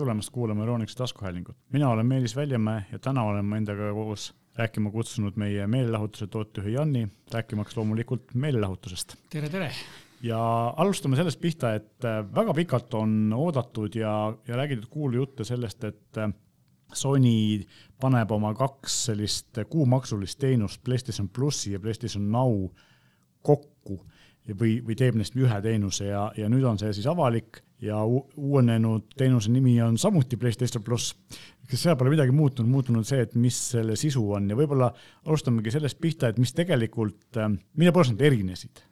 tulemast kuulama Euroniksi taskuhäälingut. mina olen Meelis Väljamäe ja täna olen ma endaga koos rääkima kutsunud meie meelelahutuse tootejuhi Janni, rääkimaks loomulikult meelelahutusest. tere, tere! ja alustame sellest pihta, et äh, väga pikalt on oodatud ja, ja räägitud kuulujutte sellest, et äh, Sony paneb oma kaks sellist kuumaksulist teenust, PlayStation plussi ja PlayStation Now kokku või, või teeb neist ühe teenuse ja, ja nüüd on see siis avalik ja uuenenud teenuse nimi on samuti PlayStation pluss. kas seal pole midagi muutunud, muutunud see, et mis selle sisu on ja võib-olla alustamegi sellest pihta, et mis tegelikult, äh, mille poolest nad erinesid?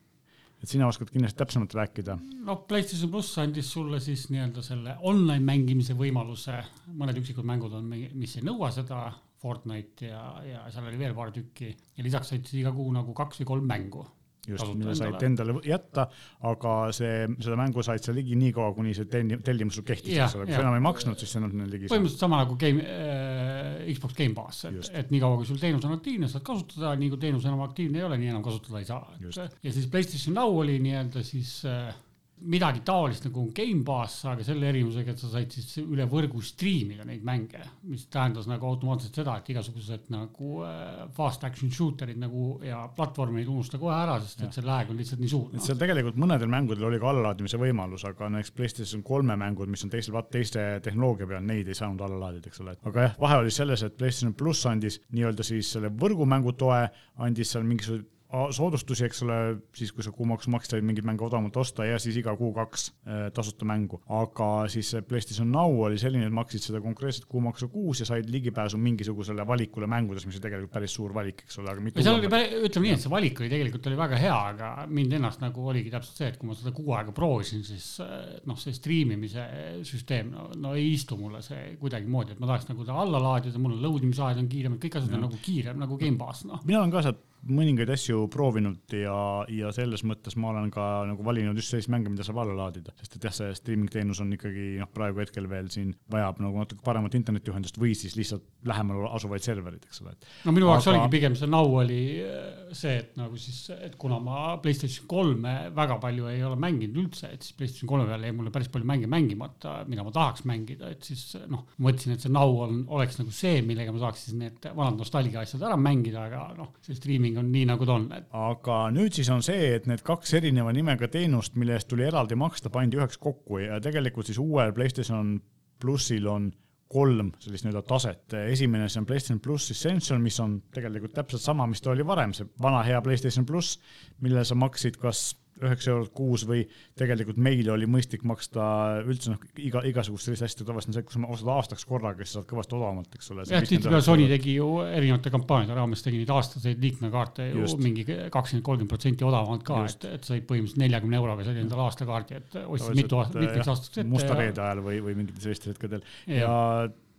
et sina oskad kindlasti täpsemalt rääkida. noh, PlayStation pluss andis sulle siis nii-öelda selle online mängimise võimaluse, mõned üksikud mängud on, mis ei nõua seda, Fortnite ja, ja seal oli veel paar tükki ja lisaks said iga kuu nagu kaks või kolm mängu just, mille said endale jätta, aga see, seda mängu said sa ligi nii kaua, kuni see tellimus sul kehtis, eks ole, kui sa enam ei maksnud, siis sa enam ligi. põhimõtteliselt sama nagu game äh,, Xbox Gamepass, et, et niikaua, kui sul teenus on aktiivne, saad kasutada, nii kui teenus enam aktiivne ei ole, nii enam kasutada ei saa. ja siis PlayStation Now oli nii-öelda siis äh, midagi taolist nagu Gamepass, aga selle erinevusega, et sa said siis üle võrgu striimida neid mänge, mis tähendas nagu automaatselt seda, et igasugused nagu äh, fast action shooter'id nagu ja platvormid unusta kohe ära, sest et see lag on lihtsalt nii suur et seal tegelikult mõnedel mängudel oli ka allalaadimise võimalus, aga näiteks PlayStation kolme mängud, mis on teisel, teiste tehnoloogia peal, neid ei saanud alla laadida, eks ole, aga jah, vahe oli selles, et PlayStation pluss andis nii-öelda siis selle võrgumängu toe, andis seal mingisugused soodustusi, eks ole, siis kui sa kuumaksu maksid, said mingeid mänge odavamalt osta ja siis iga kuu kaks äh, tasuta mängu. aga siis PlayStation Now oli selline, et maksid seda konkreetset kuumaksu kuus ja said ligipääsu mingisugusele valikule mängudes, mis on tegelikult päris suur valik, eks ole, aga mitu. seal oli, ütleme nii, et see valik oli tegelikult oli väga hea, aga mind ennast nagu oligi täpselt see, et kui ma seda kuu aega proovisin, siis äh, noh, see striimimise süsteem, no, no ei istu mulle see kuidagimoodi, et ma tahaks nagu ta alla laadida, mul on load imise on kiirem, kõik asjad on nagu kiirem nagu Gamepass, noh. mina olen ka sealt mõningaid asju proovinud ja, ja selles mõttes ma olen ka nagu valinud just selliseid mänge, mida saab alla laadida, sest et jah, see streaming teenus on ikkagi noh, praegu hetkel veel siin vajab nagu natuke paremat internetiühendust või siis lihtsalt lähemal asuvaid serverid, eks ole. no minu jaoks Aga... oligi pigem see Now oli äh, see, et nagu siis, et kuna ma Playstation kolme väga palju ei ole mänginud üldse, et siis Playstation kolme peal jäi mulle päris palju mänge mängimata, mida ma tahaks mängida, et siis noh, mõtlesin, et see Now on, oleks nagu see, millega ma saaks siis need vanad nostalgia asjad ära mängida, aga noh, see streaming streaming on nii, nagu ta on aga nüüd siis on see, et need kaks erineva nimega teenust, mille eest tuli eraldi maksta, pandi üheks kokku ja tegelikult siis uuel PlayStation plussil on kolm sellist nii-öelda taset. esimene, see on PlayStation pluss Essential, mis on tegelikult täpselt sama, mis ta oli varem, see vana hea PlayStation pluss, millele sa maksid kas üheksa eurot kuus või tegelikult meile oli mõistlik maksta üldse noh, iga, igasugust sellist asja tavaliselt on see, kus sa ostad aastaks korraga, siis saad kõvasti odavamalt, eks ole. jah, tihtipeale Sony tegi ju erinevate kampaaniate raames tegi neid aastaseid liikmekaarte ju Just. mingi kakskümmend, kolmkümmend protsenti odavamalt ka, et, et said põhimõtteliselt neljakümne euroga said endale aastakaardi, et ostsid mitu aastat, mitmeks aastaks ette. musta reede ajal või, või mingitel sellistel hetkedel ja, ja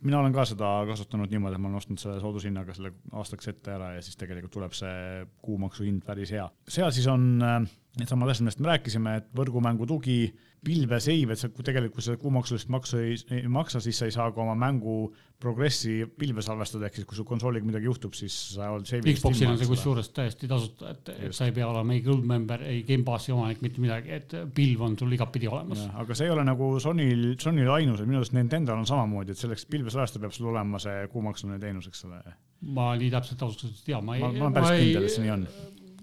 mina olen ka seda kasutanud niimoodi, et ma olen ostnud selle soodushinnaga selle aastaks ette ära ja siis tegelikult tuleb see kuumaksu hind päris hea. seal siis on äh, needsamad asjad, millest me rääkisime, et võrgumängu tugi, pilveseiv, et sa tegelikult seda kuumaksulist maksu ei, ei maksa, siis sa ei saa ka oma mängu progressi pilve salvestada, ehk siis kui sul konsooliga midagi juhtub, siis sa oled seivi. Xboxil on see kusjuures täiesti tasuta, et, et sa ei pea olema ei gold member, ei Gamepassi omanik, mitte midagi, et pilv on sul igatpidi olemas. aga see ei ole nagu Sonyl, Sonyl ainus, et minu arust Nintendo'l on samamoodi, et selleks pilve salvestada peab sul olema see kuumaksuline teenus, eks ole. ma nii täpselt ausalt öeldes ei tea, ma ei. ma olen päris kindel, et see nii on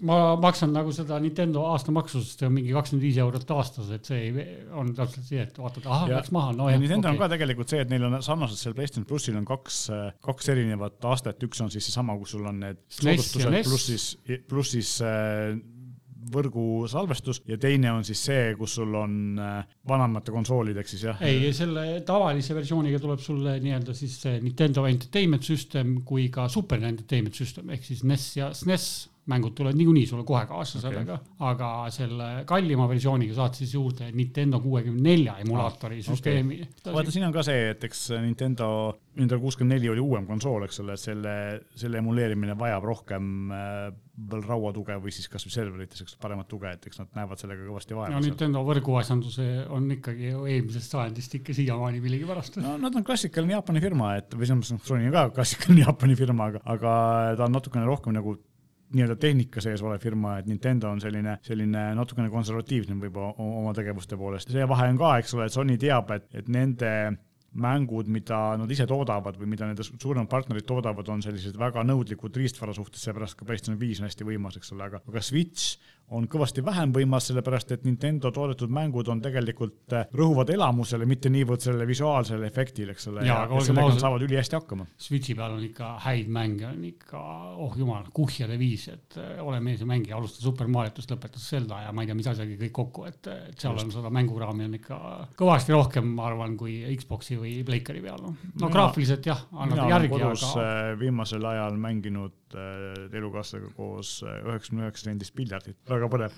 ma maksan nagu seda Nintendo aastamaksu, sest see on mingi kakskümmend viis eurot aastas, et see ei, on täpselt see, et vaatad, ahah, läks maha, no jah. Nintendo okay. on ka tegelikult see, et neil on sarnaselt seal PlayStation plussil on kaks, kaks erinevat astet, üks on siis seesama, kus sul on need soodustused plussis, plussis äh, võrgusalvestus ja teine on siis see, kus sul on äh, vanemate konsoolid, ehk siis jah. ei, selle tavalise versiooniga tuleb sulle nii-öelda siis Nintendo Entertainment System kui ka Super Entertainment System ehk siis NES ja SNES mängud tulevad niikuinii sulle kohe kaasa okay. sellega, aga selle kallima versiooniga saad siis juurde Nintendo kuuekümne nelja emulaatori ah, süsteemi okay.. vaata, siin on ka see, et eks Nintendo, Nintendo kuuskümmend neli oli uuem konsool, eks ole, selle, selle emuleerimine vajab rohkem äh, veel rauatuge või siis kasvõi serverites, eks paremat tuge, et eks nad näevad sellega kõvasti vaeva. no Nintendo võrguasjanduse on ikkagi eelmisest sajandist ikka siiamaani millegipärast. no nad on klassikaline Jaapani firma, et või selles mõttes, noh, Sony on ka klassikaline Jaapani firma, aga, aga ta on natukene rohkem nagu nii-öelda tehnika sees olev firma, et Nintendo on selline, selline natukene konservatiivsem võib-olla oma tegevuste poolest. see vahe on ka, eks ole, et Sony teab, et, et nende mängud, mida nad ise toodavad või mida nende suuremad partnerid toodavad, on sellised väga nõudlikud riistvara suhtes, seepärast ka PlayStation viis on hästi võimas, eks ole, aga, aga Switch on kõvasti vähem võimas, sellepärast et Nintendo toodetud mängud on tegelikult, äh, rõhuvad elamusele, mitte niivõrd sellele visuaalsele efektile, eks ole, ja, ja sellega nad saavad ülihästi hakkama. Switchi peal on ikka häid mänge, on ikka, oh jumal, kuhjade viis, et äh, ole mees ja mängija, alustas Super Mariotust, lõpetas Zelda ja ma ei tea, mis asjagi kõik kokku, et, et seal Just. on seda mänguraami on ikka kõvasti rohkem, ma arvan, kui Xbox'i või Playcari peal, noh. no graafiliselt jah, annab järgi, aga. Äh, viimasel ajal mänginud elukaaslasega koos üheksakümne üheksa rendist piljardit väga põnev.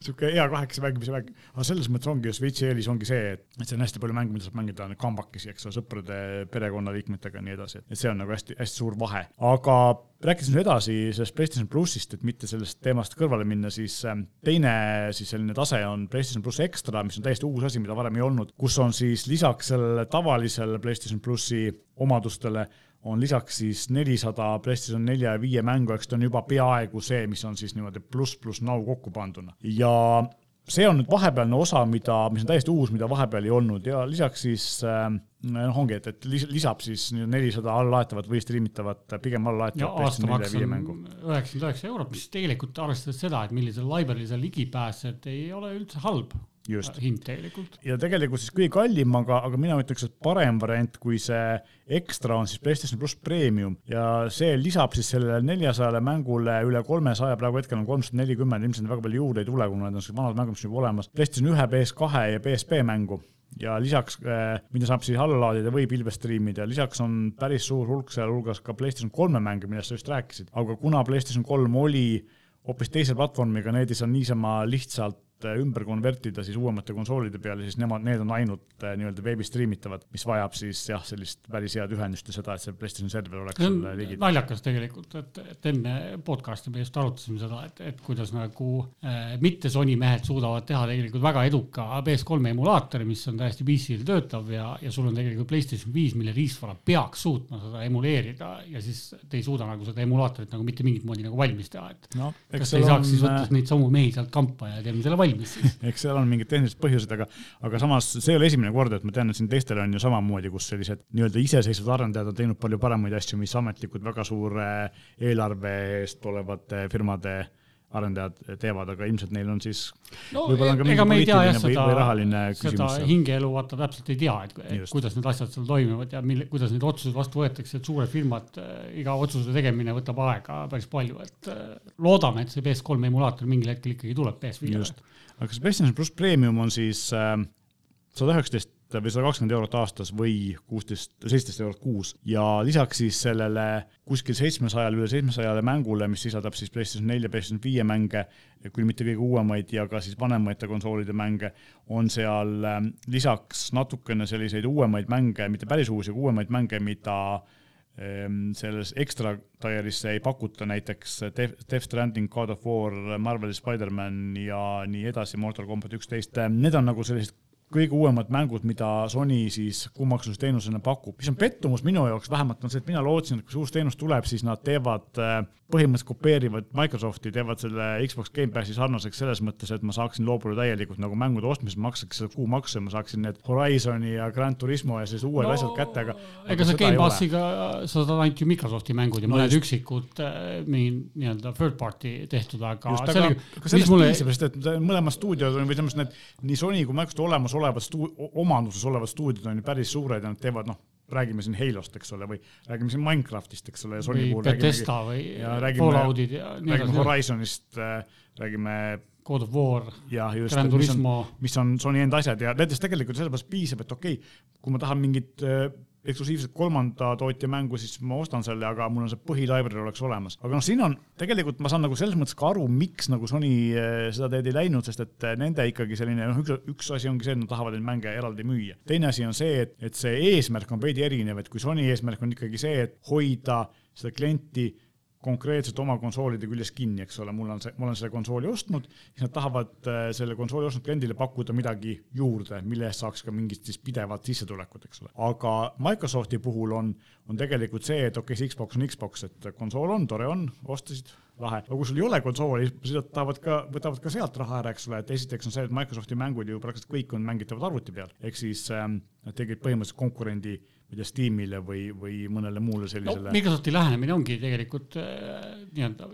sihuke hea kahekesi mängimise mäng, aga selles mõttes ongi Switchi eelis ongi see, et, see on hästi palju mänge, mida saab mängida kambakesi, eks ole, sõprade, perekonnaliikmetega ja nii edasi, et see on nagu hästi-hästi suur vahe. aga rääkides nüüd edasi sellest PlayStation plussist, et mitte sellest teemast kõrvale minna, siis ähm, teine siis selline tase on PlayStation pluss Extra, mis on täiesti uus asi, mida varem ei olnud, kus on siis lisaks sellele tavalisele PlayStation plussi omadustele on lisaks siis nelisada PlayStation nelja ja viie mängu, eks ta on juba peaaegu see, mis on siis niimoodi pluss pluss now kokku panduna. Ja see on nüüd vahepealne osa, mida, mis on täiesti uus, mida vahepeal ei olnud. Ja lisaks siis äh, noh, ongi, et, et lisab siis nelisada allalaetavat või striimitavat, pigem allalaetavat aastamaks on üheksakümmend üheksa eurot, mis tegelikult arvestades seda, et millisele library'le sa ligi pääsed, ei ole üldse halb Just. hind tegelikult. ja tegelikult siis kõige kallim, aga, aga mina ütleks, et parem variant kui see ekstra on siis PlayStation pluss Premium ja see lisab siis sellele neljasajale mängule üle kolmesaja, praegu hetkel on kolmsada nelikümmend, ilmselt väga palju juurde ei tule, kuna need on vanad mängud, mis on juba olemas. PlayStation ühe, PS2 ja PSP mängu ja lisaks, eh, mida saab siis alla laadida või pilvest striimida, lisaks on päris suur hulk sealhulgas ka PlayStation kolme mänge, millest sa just rääkisid, aga kuna PlayStation kolm oli hoopis teise platvormiga, need ei saa niisama lihtsalt Äh, ümber konvertida siis uuemate konsoolide peale, siis nemad, need on ainult äh, nii-öelda veebi striimitavad, mis vajab siis jah, sellist päris head ühendust ja seda, et see PlayStation server oleks sul ligi. naljakas tegelikult, et, et enne podcast'i me just arutasime seda, et, et kuidas nagu äh, mitte Sony mehed suudavad teha tegelikult väga eduka PS3 emulaatori, mis on täiesti PC-l töötav ja, ja sul on tegelikult PlayStation viis, mille riistvara peaks suutma seda emuleerida ja siis te ei suuda nagu seda emulaatorit nagu mitte mingit moodi nagu valmis teha, et no, kas ei saaks on... siis võtta neid samu mehi sealt kampa ja teeme selle valmis siis. eks seal on mingid tehnilised põhjused, aga, aga samas see ei ole esimene kord, et ma tean, et siin teistel on ju samamoodi, kus sellised nii-öelda iseseisvad arendajad on teinud palju paremaid asju, mis ametlikud väga suure eelarve eest olevate firmade arendajad teevad, aga ilmselt neil on siis no, võib-olla on ka mingi poliitiline või, või rahaline küsimus. seda hingeelu vaata täpselt ei tea, et, et kuidas need asjad seal toimivad ja mille, kuidas neid otsuseid vastu võetakse, et suured firmad äh,, iga otsuse tegemine võtab aega päris palju, et äh, loodame, et see PS3 emulaator mingil hetkel ikkagi tuleb PS5-le aga kas PlayStation pluss Premium on siis äh, sada üheksateist või sada kakskümmend eurot aastas või kuusteist, seitseteist eurot kuus? Ja lisaks siis sellele kuskil seitsmesajale, üle seitsmesajale mängule, mis sisaldab siis PlayStation nelja, PlayStation viie mänge, küll mitte kõige uuemaid ja ka siis vanemate konsoolide mänge, on seal äh, lisaks natukene selliseid uuemaid mänge, mitte päris uusi, aga uuemaid mänge, mida äh, selles ekstra tier'isse ei pakuta näiteks Death Stranding, God of War, Marveli Spider-man ja nii edasi, Mortal Combat üksteist, need on nagu sellised kõige uuemad mängud, mida Sony siis kuumaksususteenusena pakub. mis on pettumus minu jaoks vähemalt, on see, et mina lootsin, et kui see uus teenus tuleb, siis nad teevad äh, põhimõtteliselt kopeerivad Microsofti, teevad selle Xbox Gamepassi sarnaseks selles mõttes, et ma saaksin loobuda täielikult nagu mängude ostmisest, maksaks seda kuumaksu ja ma saaksin need Horizoni ja Grand Turismo ja sellised uued no, asjad kätte, aga. ega sa Gamepassiga, sa saad ainult ju Microsofti mängud ja no mõned just. üksikud äh, mingi nii-öelda third party tehtud, aga. just, aga, aga sellest mulle... piisab, sest et mõlemad stuudiod on või selles mõttes need nii Sony kui Microsoft olemasolevad stu-, omanduses olevad stuudiod on ju päris suured ja nad teevad noh räägime siin Halost, eks ole, või räägime siin Minecraftist, eks ole, ja Sony puhul Bethesda või Falloutid ja nii edasi. räägime Horizonist, äh, räägime God of War, Gran Turismo. mis on Sony enda asjad ja nendest tegelikult mõttes piisab, et okei okay,, kui ma tahan mingit äh, eksklusiivselt kolmanda tootja mängu, siis ma ostan selle, aga mul on see põhilibrary oleks olemas. aga noh, siin on tegelikult ma saan nagu selles mõttes ka aru, miks nagu Sony eh, seda teed ei läinud, sest et eh, nende ikkagi selline noh, üks, üks asi ongi see, et nad tahavad neid mänge eraldi müüa. teine asi on see, et, et see eesmärk on veidi erinev, et kui Sony eesmärk on ikkagi see, et hoida seda klienti konkreetselt oma konsoolide küljes kinni, eks ole, mul on see, ma olen selle konsooli ostnud, siis nad tahavad äh, selle konsooli ostnud kliendile pakkuda midagi juurde, mille eest saaks ka mingit siis pidevat sissetulekut, eks ole. aga Microsofti puhul on, on tegelikult see, et okei okay,, see Xbox on Xbox, et konsool on, tore on, ostasid, lahe, aga kui sul ei ole konsooli, siis nad tahavad ka, võtavad ka sealt raha ära, eks ole, et esiteks on see, et Microsofti mängud ju praktiliselt kõik on mängitavad arvuti peal, ehk siis ähm, nad tegid põhimõtteliselt konkurendi ma ei tea, Steamile või, või mõnele muule sellisele no,. Microsofti lähenemine ongi tegelikult äh, nii-öelda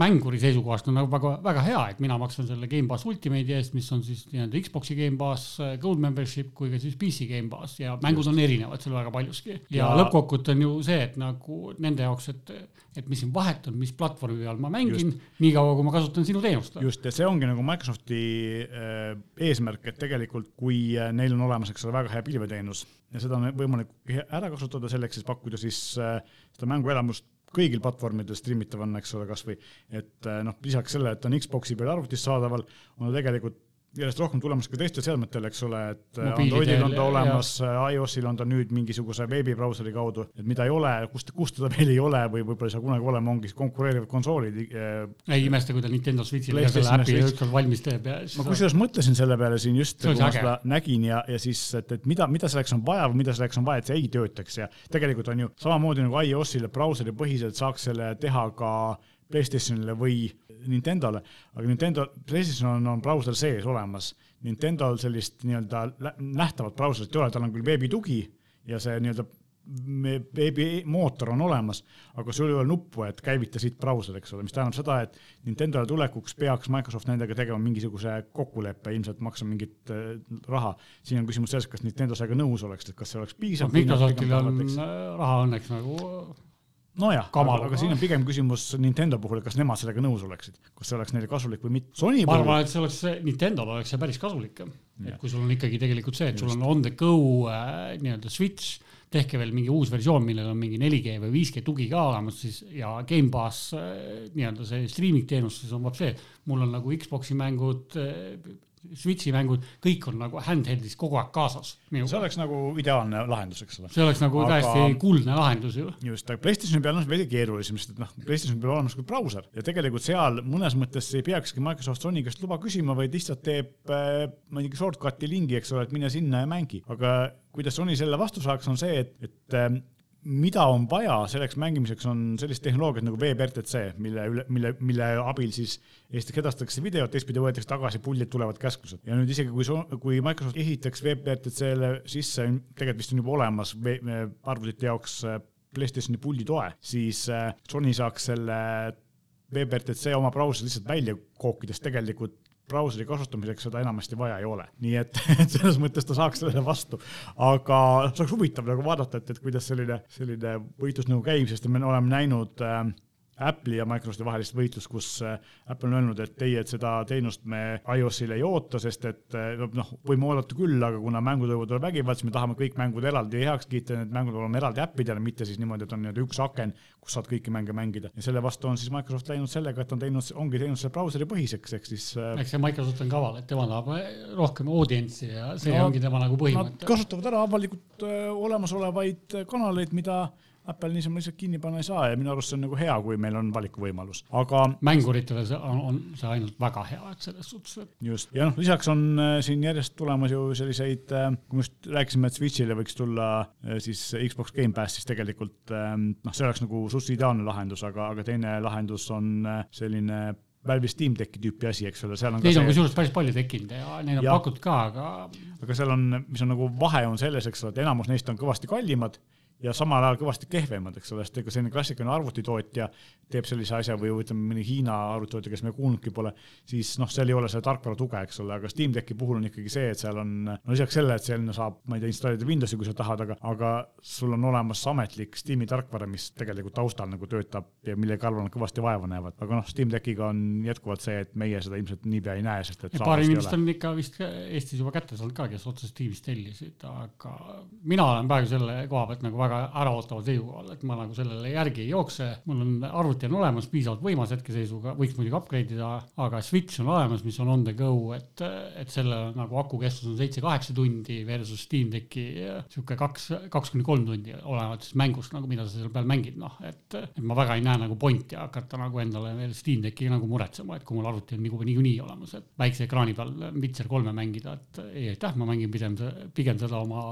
mänguri seisukohast on nagu väga, väga hea, et mina maksan selle Gamepass Ultimate'i eest, mis on siis nii-öelda Xbox'i Gamepass, äh, Gold Membership kui ka siis PC Gamepass ja mängud Just. on erinevad seal väga paljuski. ja, ja lõppkokkuvõte on ju see, et nagu nende jaoks, et, et mis siin vahet on, mis platvormi peal ma mängin, niikaua kui ma kasutan sinu teenust. just, ja see ongi nagu Microsofti äh, eesmärk, et tegelikult kui neil on olemas, eks ole, väga hea pilveteenus ja seda on võimalik ära kasutada selleks, et pakkuda siis äh, seda mänguelamust kõigil platvormidel striimitav-, eks ole, kasvõi et äh, noh, lisaks sellele, et on Xbox'i peal arvutis saadaval, on ta tegelikult järjest rohkem tulemas ka teistel seadmetel, eks ole, et Androidil on ta olemas, iOS-il on ta nüüd mingisuguse veebibrauseri kaudu, et mida ei ole, kust, kust teda veel ei ole või võib-olla ei saa kunagi olema, ongi konkureerivad konsoolid. Äh, ei imesta, kui ta Nintendo Switch'il ka selle äpi ükskord valmis teeb ja. ma kusjuures mõtlesin selle peale siin just, kui ma seda nägin ja, ja siis, et, et mida, mida selleks on vaja või mida selleks on vaja, et see ei töötaks ja tegelikult on ju samamoodi nagu iOS-ile brauseri põhiselt saaks selle teha ka Playstationile või Nintendole, aga Nintendo, PlayStation on, on brauser sees olemas. Nintendo'l sellist nii-öelda nähtavat brauserit ei ole, tal on küll veebitugi ja see nii-öelda veebimootor on olemas, aga sul ei ole nuppu, et käivita siit brauser, eks ole, mis tähendab seda, et Nintendo'le tulekuks peaks Microsoft nendega tegema mingisuguse kokkuleppe, ilmselt maksma mingit äh, raha. siin on küsimus selles, kas Nintendo sellega nõus oleks, et kas see oleks piisav. Microsoftil on raha õnneks nagu nojah, aga, aga siin on pigem küsimus Nintendo puhul, kas nemad sellega nõus oleksid, kas see oleks neile kasulik või mitte. ma puhul... arvan, et see oleks, Nintendo'l oleks see päris kasulik, et kui sul on ikkagi tegelikult see, et sul on on the go äh, nii-öelda switch, tehke veel mingi uus versioon, millel on mingi 4G või 5G tugi ka olemas siis ja Gamepass äh, nii-öelda see streaming teenus, siis on vot see, mul on nagu Xbox'i mängud äh, Switchi mängud, kõik on nagu handheld'is kogu aeg kaasas. see oleks nagu ideaalne lahendus, eks ole. see oleks nagu aga... täiesti kuldne lahendus ju. just, aga PlayStationi peal on veidi keerulisem, sest et noh, PlayStationi peal olemas ka brauser ja tegelikult seal mõnes mõttes ei peakski Microsoft Sony käest luba küsima, vaid lihtsalt teeb äh, mingi shortcut'i lingi, eks ole, et mine sinna ja mängi. aga kuidas Sony selle vastu saaks, on see, et, et äh, mida on vaja selleks mängimiseks, on sellist tehnoloogiat nagu WebRTC, mille üle, mille, mille abil siis esiteks edastatakse videot, teistpidi võetakse tagasi, puldid tulevad käsklused. ja nüüd isegi kui, kui Microsoft esitaks WebRTC-le sisse, tegelikult vist on juba olemas arvutite jaoks äh, PlayStationi puldi toe, siis äh, Sony saaks selle WebRTC oma brauseri lihtsalt välja kookidest tegelikult brauseri kasutamiseks seda enamasti vaja ei ole. nii et, et selles mõttes ta saaks sellele vastu. aga see oleks huvitav nagu vaadata, et, et kuidas selline, selline võitlus nagu käib, sest me oleme näinud äh, Apple'i ja Microsofti vahelist võitlust, kus äh, Apple on öelnud, et teie, et seda teenust me iOS-il ei oota, sest et äh, noh, võime oodata küll, aga kuna mängud võivad olla vägivaldsed, me tahame kõik mängud eraldi heaks kiita, need mängud olema eraldi äppidel, mitte siis niimoodi, et on nii-öelda üks aken, kus saad kõiki mänge mängida. ja selle vastu on siis Microsoft läinud sellega, et on teinud, ongi teinud selle brauseri põhiseks, ehk siis. Äh, eks see Microsoft on kaval, et tema tahab rohkem audientsi ja see no, ongi tema nagu põhimõte. Nad kasutavad ära avalikult olemasolevaid kanaleid, mida Apple niisama lihtsalt kinni panna ei saa ja minu arust see on nagu hea, kui meil on valikuvõimalus, aga. mänguritele see on, on see ainult väga hea, et selles suhtes, et. just, ja noh, lisaks on äh, siin järjest tulemas ju selliseid äh,, kui me just rääkisime, et Switch'ile võiks tulla äh, siis Xbox Gamepass, siis tegelikult noh, see oleks nagu suhteliselt ideaalne lahendus, aga, aga teine lahendus on selline Valve'i Steam Decki tüüpi asi, eks ole, seal on. Neid on kusjuures päris palju tekkinud ja neid on pakutud ka, aga. aga seal on, mis on nagu vahe on selles, eks ole, et enamus neist on kõvasti kallimad ja samal ajal kõvasti kehvemad, eks ole, sest ega selline klassikaline arvutitootja teeb sellise asja või ütleme, mõni Hiina arvutitootja, kes me kuulnudki pole, siis noh, seal ei ole seda tarkvara tuge, eks ole, aga Steam Decki puhul on ikkagi see, et seal on, no lisaks sellele, et selline saab, ma ei tea, installida Windowsi, kui sa tahad, aga, aga sul on olemas ametlik Steam'i tarkvara, mis tegelikult taustal nagu töötab ja mille kallal nad kõvasti vaeva näevad, aga noh, Steam Deckiga on jätkuvalt see, et meie seda ilmselt niipea ei näe, sest et. paar inimest on ikka vist Eestis juba kätte saanud ka, kes otseselt Steam'ist tellisid, aga mina olen praegu selle koha pealt nagu väga väga äraootaval seisukohal, et ma nagu sellele järgi ei jookse. mul on arvuti on olemas, piisavalt võimas hetkeseisuga, võiks muidugi upgrade ida, aga Switch on olemas, mis on on the go, et, et selle nagu aku kestus on seitse-kaheksa tundi versus Steam Decki sihuke kaks, kaks kuni kolm tundi, olenevalt siis mängust nagu, mida sa seal peal mängid, noh, et, et ma väga ei näe nagu pointi hakata nagu endale veel Steam Decki nagu muretsema, et kui mul arvuti on niikuinii niikuinii olemas, et väikse ekraani peal Witcher kolme mängida, et ei aitäh, ma mängin pigem, pigem seda oma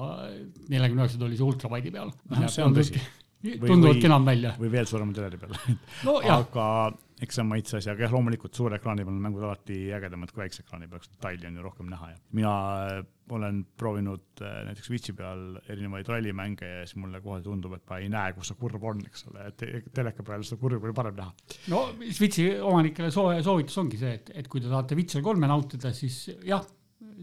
neljakümne üheksa tollise ultrawide'i peal no,. see on tõsi tunduvad kenam välja. või veel suurema teleri peal no, aga eks see on maitse asi, aga jah, loomulikult suure ekraani peal on mängud alati ägedamad kui väikse ekraani peal, detaili on ju rohkem näha ja mina äh, olen proovinud äh, näiteks Switchi peal erinevaid rallimänge ja siis mulle kohe tundub, et ma ei näe, kus see kurv on, eks ole, et teleka peal seda kurvi palju parem näha. no Switchi omanikele soovitus ongi see, et, et kui te tahate Witcher kolme nautida, siis jah,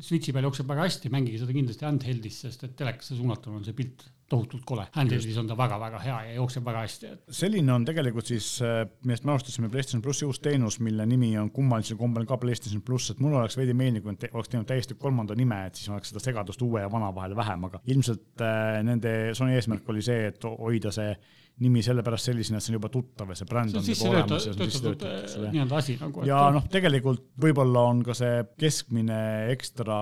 Switchi peal jookseb väga hästi, mängige seda kindlasti handheld'is, sest et telekasse suunatuna on see pilt tohutult kole. Handheld'is on ta väga-väga hea ja jookseb väga hästi. selline on tegelikult siis, äh, millest me alustasime, PlayStation plussi uus teenus, mille nimi on kummalisel kombel ka PlayStation pluss, et mulle oleks veidi meeldinud, kui nad oleks teinud täiesti kolmanda nime, et siis oleks seda segadust uue ja vana vahel vähem, aga ilmselt äh, nende Sony eesmärk oli see, et hoida see nimi sellepärast sellisena, et see on juba tuttav ja see bränd on juba olemas. nii-öelda asi nagu. ja noh, tegelikult võib-olla on ka see keskmine ekstra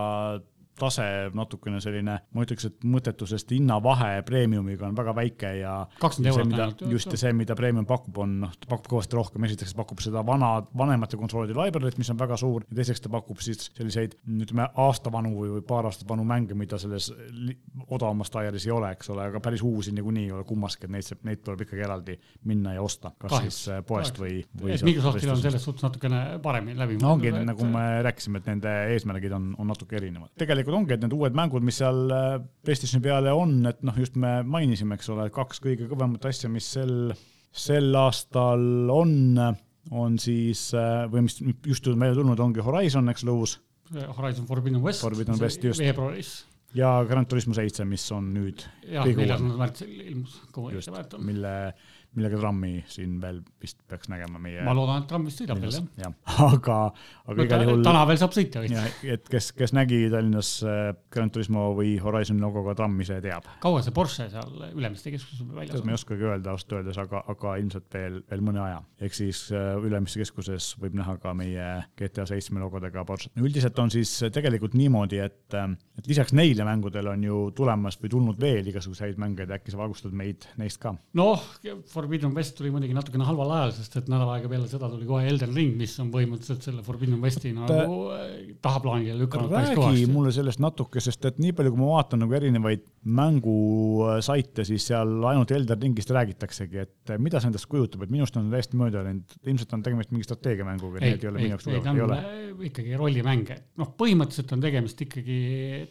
tase natukene selline, ma ütleks, et mõttetusest hinnavahe premiumiga on väga väike ja. kakskümmend eurot ainult. just ja see, mida premium pakub, on noh, ta pakub kõvasti rohkem, esiteks ta pakub seda vana, vanemate konsoolide library't, mis on väga suur ja teiseks ta pakub siis selliseid ütleme aasta vanu või, või paar aastat vanu mänge, mida selles odavamas taiaris ei ole, eks ole, aga päris uusi niikuinii ei ole kummaski, et neid, neid tuleb ikkagi eraldi minna ja osta, kas Kahjuks. siis äh, poest Kahjuks. või, või. Microsoftil on selles suhtes natukene paremini läbi. no ongi, nagu me rääkisime, et nende eesmärgid on, on natuke erinevad. tegelikult tegelikult ongi, et need uued mängud, mis seal äh, PlayStationi peale on, et noh, just me mainisime, eks ole, kaks kõige kõvemat asja, mis sel, sel aastal on, on siis äh, või mis just on välja tulnud, ongi Horizon, eks ole, uus. Horizon Forbidden West. Forbidden West, just. veebruaris ja Gran Turismo seitse, mis on nüüd. jah, neljandal märtsil ilmus. mille millega trammi siin veel vist peaks nägema meie. ma loodan, et tramm vist sõidab veel jah. jah, aga, aga igal juhul. tänaval saab sõita vist. et kes, kes nägi Tallinnas äh, Grand Turismo või Horizon logoga trammi, see teab. kaua see Porsche seal Ülemiste keskuses väljas on? ma ei oskagi öelda ausalt öeldes, aga, aga ilmselt veel, veel mõne aja. ehk siis äh, Ülemiste keskuses võib näha ka meie GTA seitsme logodega Porsche. üldiselt on siis tegelikult niimoodi, et, äh, et lisaks neile mängudele on ju tulemas või tulnud veel igasuguseid mänge, et äkki sa valgustad meid neist ka? noh, Forbidden West tuli muidugi natukene halval ajal, sest et nädal aega peale seda tuli kohe Elden Ring, mis on põhimõtteliselt selle Forbidden Westi nagu äh, tahaplaanile lükanud päris kõvasti. mulle sellest natuke, sest et nii palju, kui ma vaatan nagu erinevaid mängusaite, siis seal ainult Elden Ringist räägitaksegi, et mida see endast kujutab, et minust on täiesti mööda läinud, ilmselt on tegemist mingi strateegiamänguga, need ei ole minu jaoks tugevad, ei ole. Ikkagi rollimänge, noh, põhimõtteliselt on tegemist ikkagi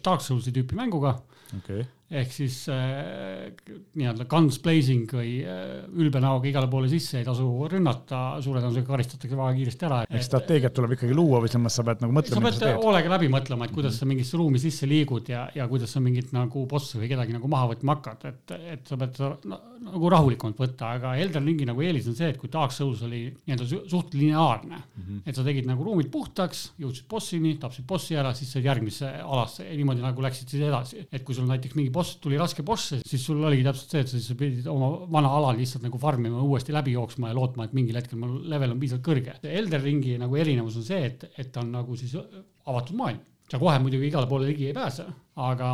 Dark Soulsi tüüpi mänguga okay ehk siis äh, nii-öelda guns blazing või äh, ülbe näoga igale poole sisse ei tasu rünnata, suure tõenäosusega karistatakse väga kiiresti ära. ehk strateegiat tuleb ikkagi luua või selles mõttes sa pead nagu mõtlema. sa pead hoolega läbi mõtlema, et kuidas sa mingisse ruumi sisse liigud ja, ja kuidas sa mingit nagu bossi või kedagi nagu maha võtma hakkad, et, et sa pead no, nagu rahulikumalt võtta, aga Elden Ringi nagu eelis on see, et kui Dark Souls oli nii-öelda suht lineaarne mm, -hmm. et sa tegid nagu ruumid puhtaks, jõudsid bossini, tapsid bossi ära, siis said järgmisse alasse ja niimoodi nagu läksid siis edasi, et kui sul näiteks mingi boss tuli raske boss, siis sul oligi täpselt see, et sa siis pidid oma vana ala lihtsalt nagu farm ima, uuesti läbi jooksma ja lootma, et mingil hetkel mu level on piisavalt kõrge. Elder Ringi nagu erinevus on see, et, et ta on nagu siis avatud maailm. Sa kohe muidugi igale poole ligi ei pääse, aga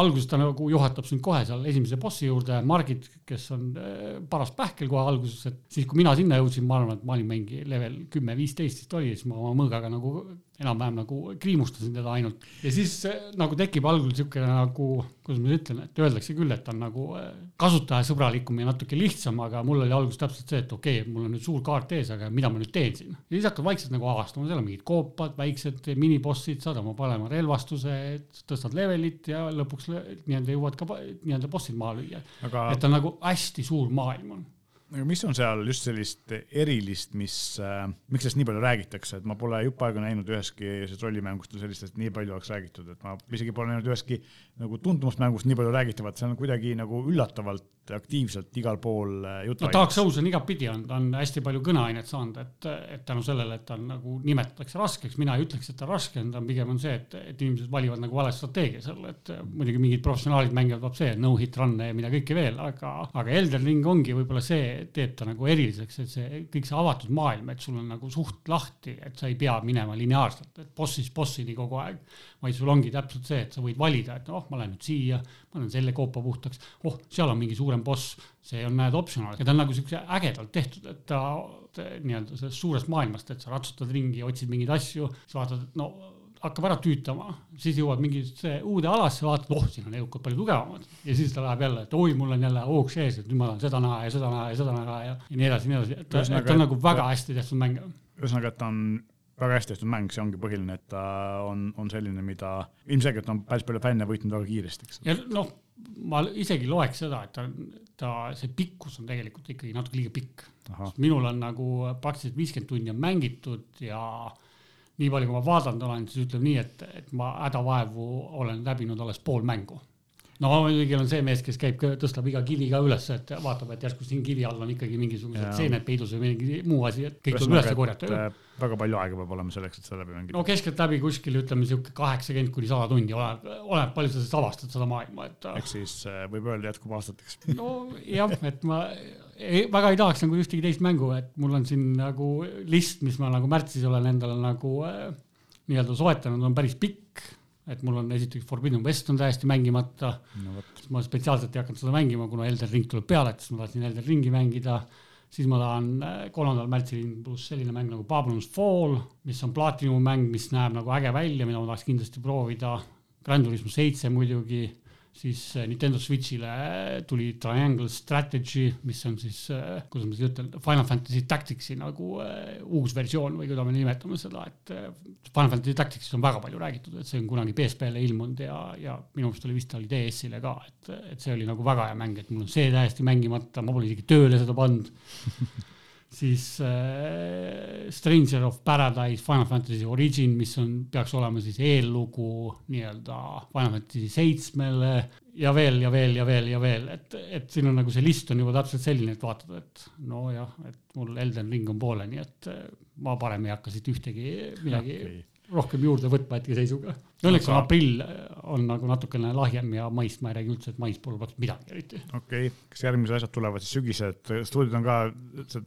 alguses ta nagu juhatab sind kohe seal esimese bossi juurde, Margit, kes on äh, paras pähkel kohe alguses, et siis, kui mina sinna jõudsin, ma arvan, et ma olin mingi level kümme-viisteist vist oli, siis ma oma mõõgaga nagu enam-vähem nagu kriimustasin teda ainult. ja siis äh, nagu tekib algul niisugune nagu, kuidas ma ütlen, et öeldakse küll, et ta on nagu äh, kasutajasõbralikum ja natuke lihtsam, aga mul oli alguses täpselt see, et okei okay,, mul on nüüd suur kaart ees, aga mida ma nüüd teen siin. ja siis hakkad vaikselt nagu avastama, seal on mingid koopad, väiksed minibossid, saad oma parema relvastuse, tõstad levelit ja lõpuks nii-öelda jõuad ka nii-öelda bossid maha lüüa aga.... et ta nagu hästi suur maailm on mis on seal just sellist erilist, mis äh,, miks sellest nii palju räägitakse, et ma pole jupp aega näinud üheski rollimängust sellistest nii palju oleks räägitud, et ma isegi pole näinud üheski nagu tuntumast mängust nii palju räägitavat, see on kuidagi nagu üllatavalt aktiivselt igal pool äh, juttu no Dark Souls on igatpidi on, ta on hästi palju kõneainet saanud, et, et tänu sellele, et ta on nagu nimetatakse raskeks, mina ei ütleks, et ta raske on, ta on pigem on see, et, et inimesed valivad nagu vale strateegia seal, et muidugi mingid professionaalid mängivad, vaat see no hit run'e ja mida kõike veel, aga, aga Elden Ring ongi võib-olla see, teeb ta nagu eriliseks, et see kõik see avatud maailm, et sul on nagu suht lahti, et sa ei pea minema lineaarselt, et bossist bossini kogu aeg, vaid sul ongi täpselt see, et sa võid valida, et noh, ma lähen nüüd siia, ma lähen selle koopa puhtaks, oh, seal on mingi suurem boss, see on, näed, optional. Ja ta on nagu siukse ägedalt tehtud, et ta nii-öelda sellest suurest maailmast, et sa ratsutad ringi, otsid mingeid asju, siis vaatad, et no hakkab ära tüütama, siis jõuad mingisse uude alasse, vaatad, oh, siin on edukad palju tugevamad. Ja siis ta läheb jälle, et oi, mul on jälle hoogs ees, et nüüd ma tahan seda näha ja seda näha ja seda näha ja, ja nii edasi, nii edasi, et ta on nagu väga hästi tehtud mäng. ühesõnaga, et ta on väga hästi tehtud mäng, see ongi põhiline, et ta on, on selline, mida ilmselgelt on päris palju fänne võitnud väga kiiresti, eks. ja noh, ma isegi loeks seda, et ta, ta, see pikkus on tegelikult ikkagi natuke liiga pikk. minul on nagu praktiliselt viiskümmend tundi on mängitud ja nii palju, kui ma vaadanud olen, siis ütleme nii, et, et ma hädavaevu olen läbinud alles pool mängu no muidugi olen see mees, kes käib, tõstab iga kivi ka üles, et vaatab, et järsku siin kivi all on ikkagi mingisugused seened peidus või mingi muu asi, et kõik tuleb üles korjata. väga palju aega peab olema selleks, et seda läbi mängida. no keskeltläbi kuskil ütleme sihuke kaheksakümmend kuni sada tundi, oleneb, oleneb palju sa siis avastad seda maailma, et. ehk siis äh, võib öelda jätkub aastateks. nojah, et ma ei, väga ei tahaks nagu ühtegi teist mängu, et mul on siin nagu list, mis ma nagu märtsis olen endale nagu äh, nii-öelda soetanud, on päris pikk et mul on esiteks Forbidden West on täiesti mängimata no,. ma spetsiaalselt ei hakanud seda mängima, kuna Elden Ring tuleb peale, et siis ma tahtsin Elden Ringi mängida. siis ma tahan äh, kolmandal märtsil pluss selline mäng nagu Babylon's Fall, mis on platinum mäng, mis näeb nagu äge välja, mida ma tahaks kindlasti proovida. Grand Turismo seitse muidugi siis äh, Nintendo Switch'ile tuli Triangle Strategy, mis on siis, äh, kuidas ma siis ütlen, Final Fantasy Tacticsi nagu uh, uus versioon või kuidas me nimetame seda, et Final Fantasy Tacticsist on väga palju räägitud, et see on kunagi PSP-le ilmunud ja, ja minu meelest oli vist oli DS-ile ka, et, et see oli nagu väga hea mäng, et mul on see täiesti mängimata, ma pole isegi tööle seda pannud siis äh, Stranger of Paradise, Final Fantasy Origin, mis on, peaks olema siis eellugu nii-öelda Final Fantasy seitsmele ja veel ja veel ja veel ja veel, et, et siin on nagu see list on juba täpselt selline, et vaatad, et nojah, et mul Elden Ring on pooleli, et ma parem ei hakka siit ühtegi midagi okay rohkem juurde võtma hetkeseisuga. Õnneks on aprill on nagu natukene lahjem ja maist ma ei räägi üldse, et mais pole praktiliselt midagi eriti. okei okay., kas järgmised asjad tulevad siis sügised, stuudiod on ka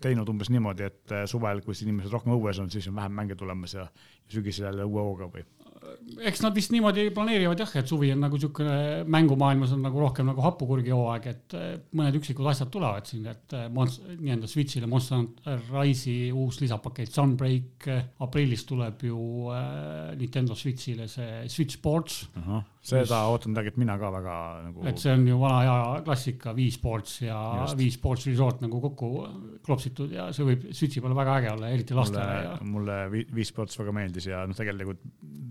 teinud umbes niimoodi, et suvel, kus inimesed rohkem õues on, siis on vähem mänge tulemas ja sügisel jälle uue hooga või? Eks nad vist niimoodi planeerivad jah, et suvi on nagu niisugune mängumaailmas on nagu rohkem nagu hapukurgi hooaeg, et eh, mõned üksikud asjad tulevad siin, et eh, nii-öelda Switch'ile Monster Hunter Rise'i uus lisapakett Sunbreak, aprillis tuleb ju äh, Nintendo Switch'ile see Switch Sports seda mis... ootan tegelikult mina ka väga nagu. et see on ju vana hea klassika, Wii Sports ja Just. Wii Sports Resort nagu kokku klopsitud ja see võib Switchi peal väga äge olla, eriti lastele. Ja... mulle Wii Sports väga meeldis ja noh, tegelikult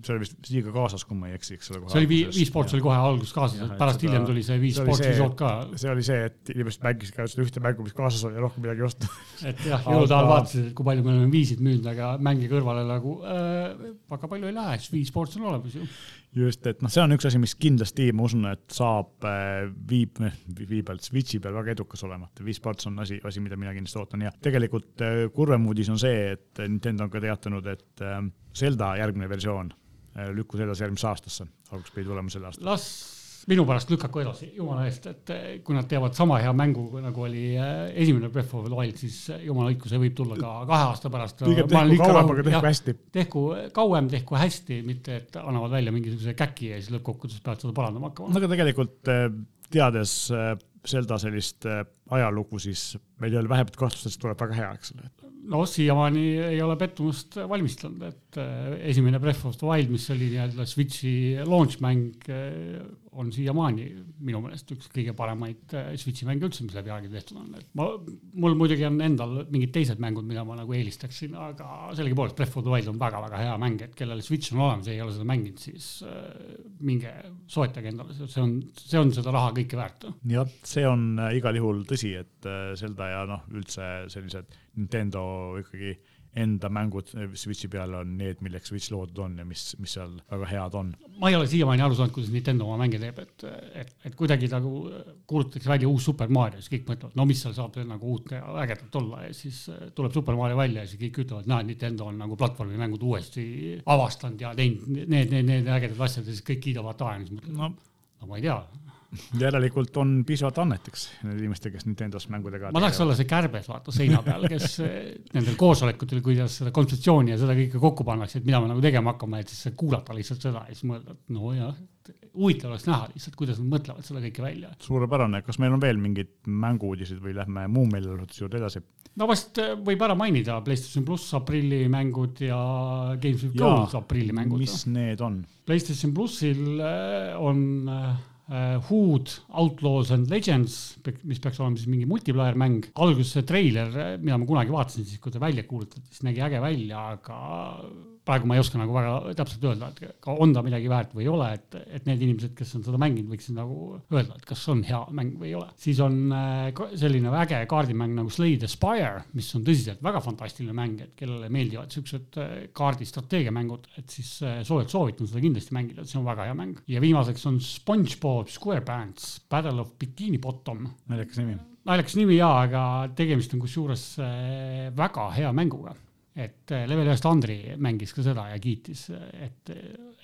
see oli vist Wii'ga kaasas, kui ma ei eksi, eks ole. see oli Wii, Wii Sports oli kohe alguses kaasas, et pärast seda, hiljem tuli see Sports see, Resort ka. see oli see, et inimesed mängisid ka seda ühte mängu, mis kaasas oli ja rohkem midagi ei osta. et jah, jõulude ajal vaatasid, et kui palju me oleme Wii'sid müünud, aga mängi kõrvale nagu äh, väga palju ei lähe, siis Wii Sports on olemas ju just, et noh, see on üks asi, mis kindlasti ma usun, et saab äh, viib, vii pealt, Switchi peal väga edukas olema. Wii Sports on asi, asi, mida mina kindlasti ootan ja tegelikult äh, kurvem uudis on see, et Nintendo on ka teatanud, et äh, Zelda järgmine versioon lükkus edasi järgmisse aastasse, alguses pidi tulema sel aastal. las minu pärast lükaku edasi, jumala eest, et eh, kui nad teevad sama hea mängu, nagu oli eh, esimene Breath of the Wild, siis jumala õigus, see võib tulla ka kahe aasta pärast. pigem tehku kauem, aga tehku hästi. tehku kauem, tehku hästi, mitte et annavad välja mingisuguse käki ja siis lõppkokkuvõttes peavad seda parandama hakkama. no aga tegelikult teades Zelda sellist ajalugu, siis meil ei ole vähemat kahtlust, et see tuleb väga hea, eks ole no siiamaani ei ole pettumust valmistanud, et äh, esimene Breath of the Wild, mis oli nii-öelda Switchi launch mäng, äh, on siiamaani minu meelest üks kõige paremaid äh, Switchi mänge üldse, mis läbi aegade tehtud on, et ma, mul muidugi on endal mingid teised mängud, mida ma nagu eelistaksin, aga sellegipoolest Breath of the Wild on väga-väga hea mäng, et kellel Switch on olemas ja ei ole seda mänginud, siis minge soetage endale, see on, see on seda raha kõike väärt. jah, see on igal juhul tõsi, et Zelda ja noh, üldse sellised Nintendo ikkagi enda mängud Switchi peal on need, milleks Switch loodud on ja mis, mis seal väga head on. ma ei ole siiamaani aru saanud, kuidas Nintendo oma mänge teeb, et, et, et kuidagi nagu kuulutatakse välja uus Super Mario, siis kõik mõtlevad, no mis seal saab nagu uut ja ägedat olla ja siis tuleb Super Mario välja ja siis kõik ütlevad, näed, Nintendo on nagu platvormimängud uuesti avastanud ja teinud need, need, need ägedad asjad ja siis kõik kiidavad taevani, siis mõtlen no., no ma ei tea järelikult on piisavalt anneteks need inimesed, kes Nintendos mängudega. ma tahaks olla see kärbes, vaata seina peal, kes nendel koosolekutel, kuidas seda kontseptsiooni ja seda kõike kokku pannakse, et mida me nagu tegema hakkame, et siis kuulata lihtsalt seda ja siis mõelda, et nojah, huvitav oleks näha lihtsalt, kuidas nad mõtlevad seda kõike välja. suurepärane, kas meil on veel mingid mängu-uudiseid või lähme muu meelelahutuse juurde edasi? no vast äh, võib ära mainida PlayStation pluss aprillimängud ja Games with Gold aprillimängud. mis need on? PlayStation plussil äh, on Hood, Outlaws and Legends, mis peaks olema siis mingi multiplayer mäng. alguses see treiler, mida ma kunagi vaatasin, siis kui ta välja kuulutati, siis nägi äge välja, aga praegu ma ei oska nagu väga täpselt öelda, et on ta midagi väärt või ei ole, et, et need inimesed, kes on seda mänginud, võiksid nagu öelda, et kas on hea mäng või ei ole. siis on äh, selline äge kaardimäng nagu Slay the Spire, mis on tõsiselt väga fantastiline mäng, et kellele meeldivad siuksed äh, kaardistrateegiamängud, et siis äh, soojalt soovitan seda kindlasti mängida, see on väga hea mäng. ja viimaseks on SpongeBob SquarePants Battle of Bikini Bottom. naljakas nimi naljakas nimi jaa, aga tegemist on kusjuures väga hea mänguga et äh, level ühest Andri mängis ka seda ja kiitis, et,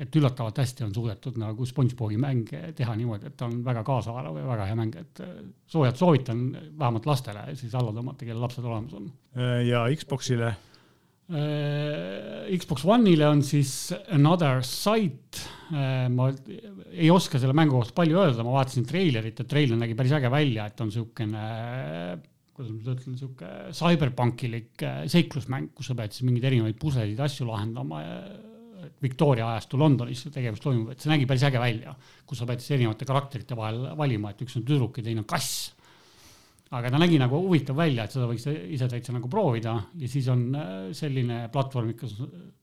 et üllatavalt hästi on suudetud nagu SpongeBobi mänge teha niimoodi, et ta on väga kaasaarv ja väga hea mäng, et äh, soojalt soovitan vähemalt lastele siis alla tõmmata, kellel lapsed olemas on. Äh, ja Xboxile? Xbox One'ile on siis Another Sight. ma ei oska selle mängu kohta palju öelda, ma vaatasin treilerit ja treiler nägi päris äge välja, et on niisugune kuidas ma seda ütlen, sihuke cyberpunkilik äh, seiklusmäng, kus sa pead siis mingeid erinevaid puslesid, asju lahendama ja Victoria ajastu Londonis tegevus toimub, et see nägi päris äge välja, kus sa pead siis erinevate karakterite vahel valima, et üks on tüdruk ja teine on kass. aga ta nägi nagu huvitav välja, et seda võiks ise täitsa nagu proovida ja siis on äh, selline platvormikas,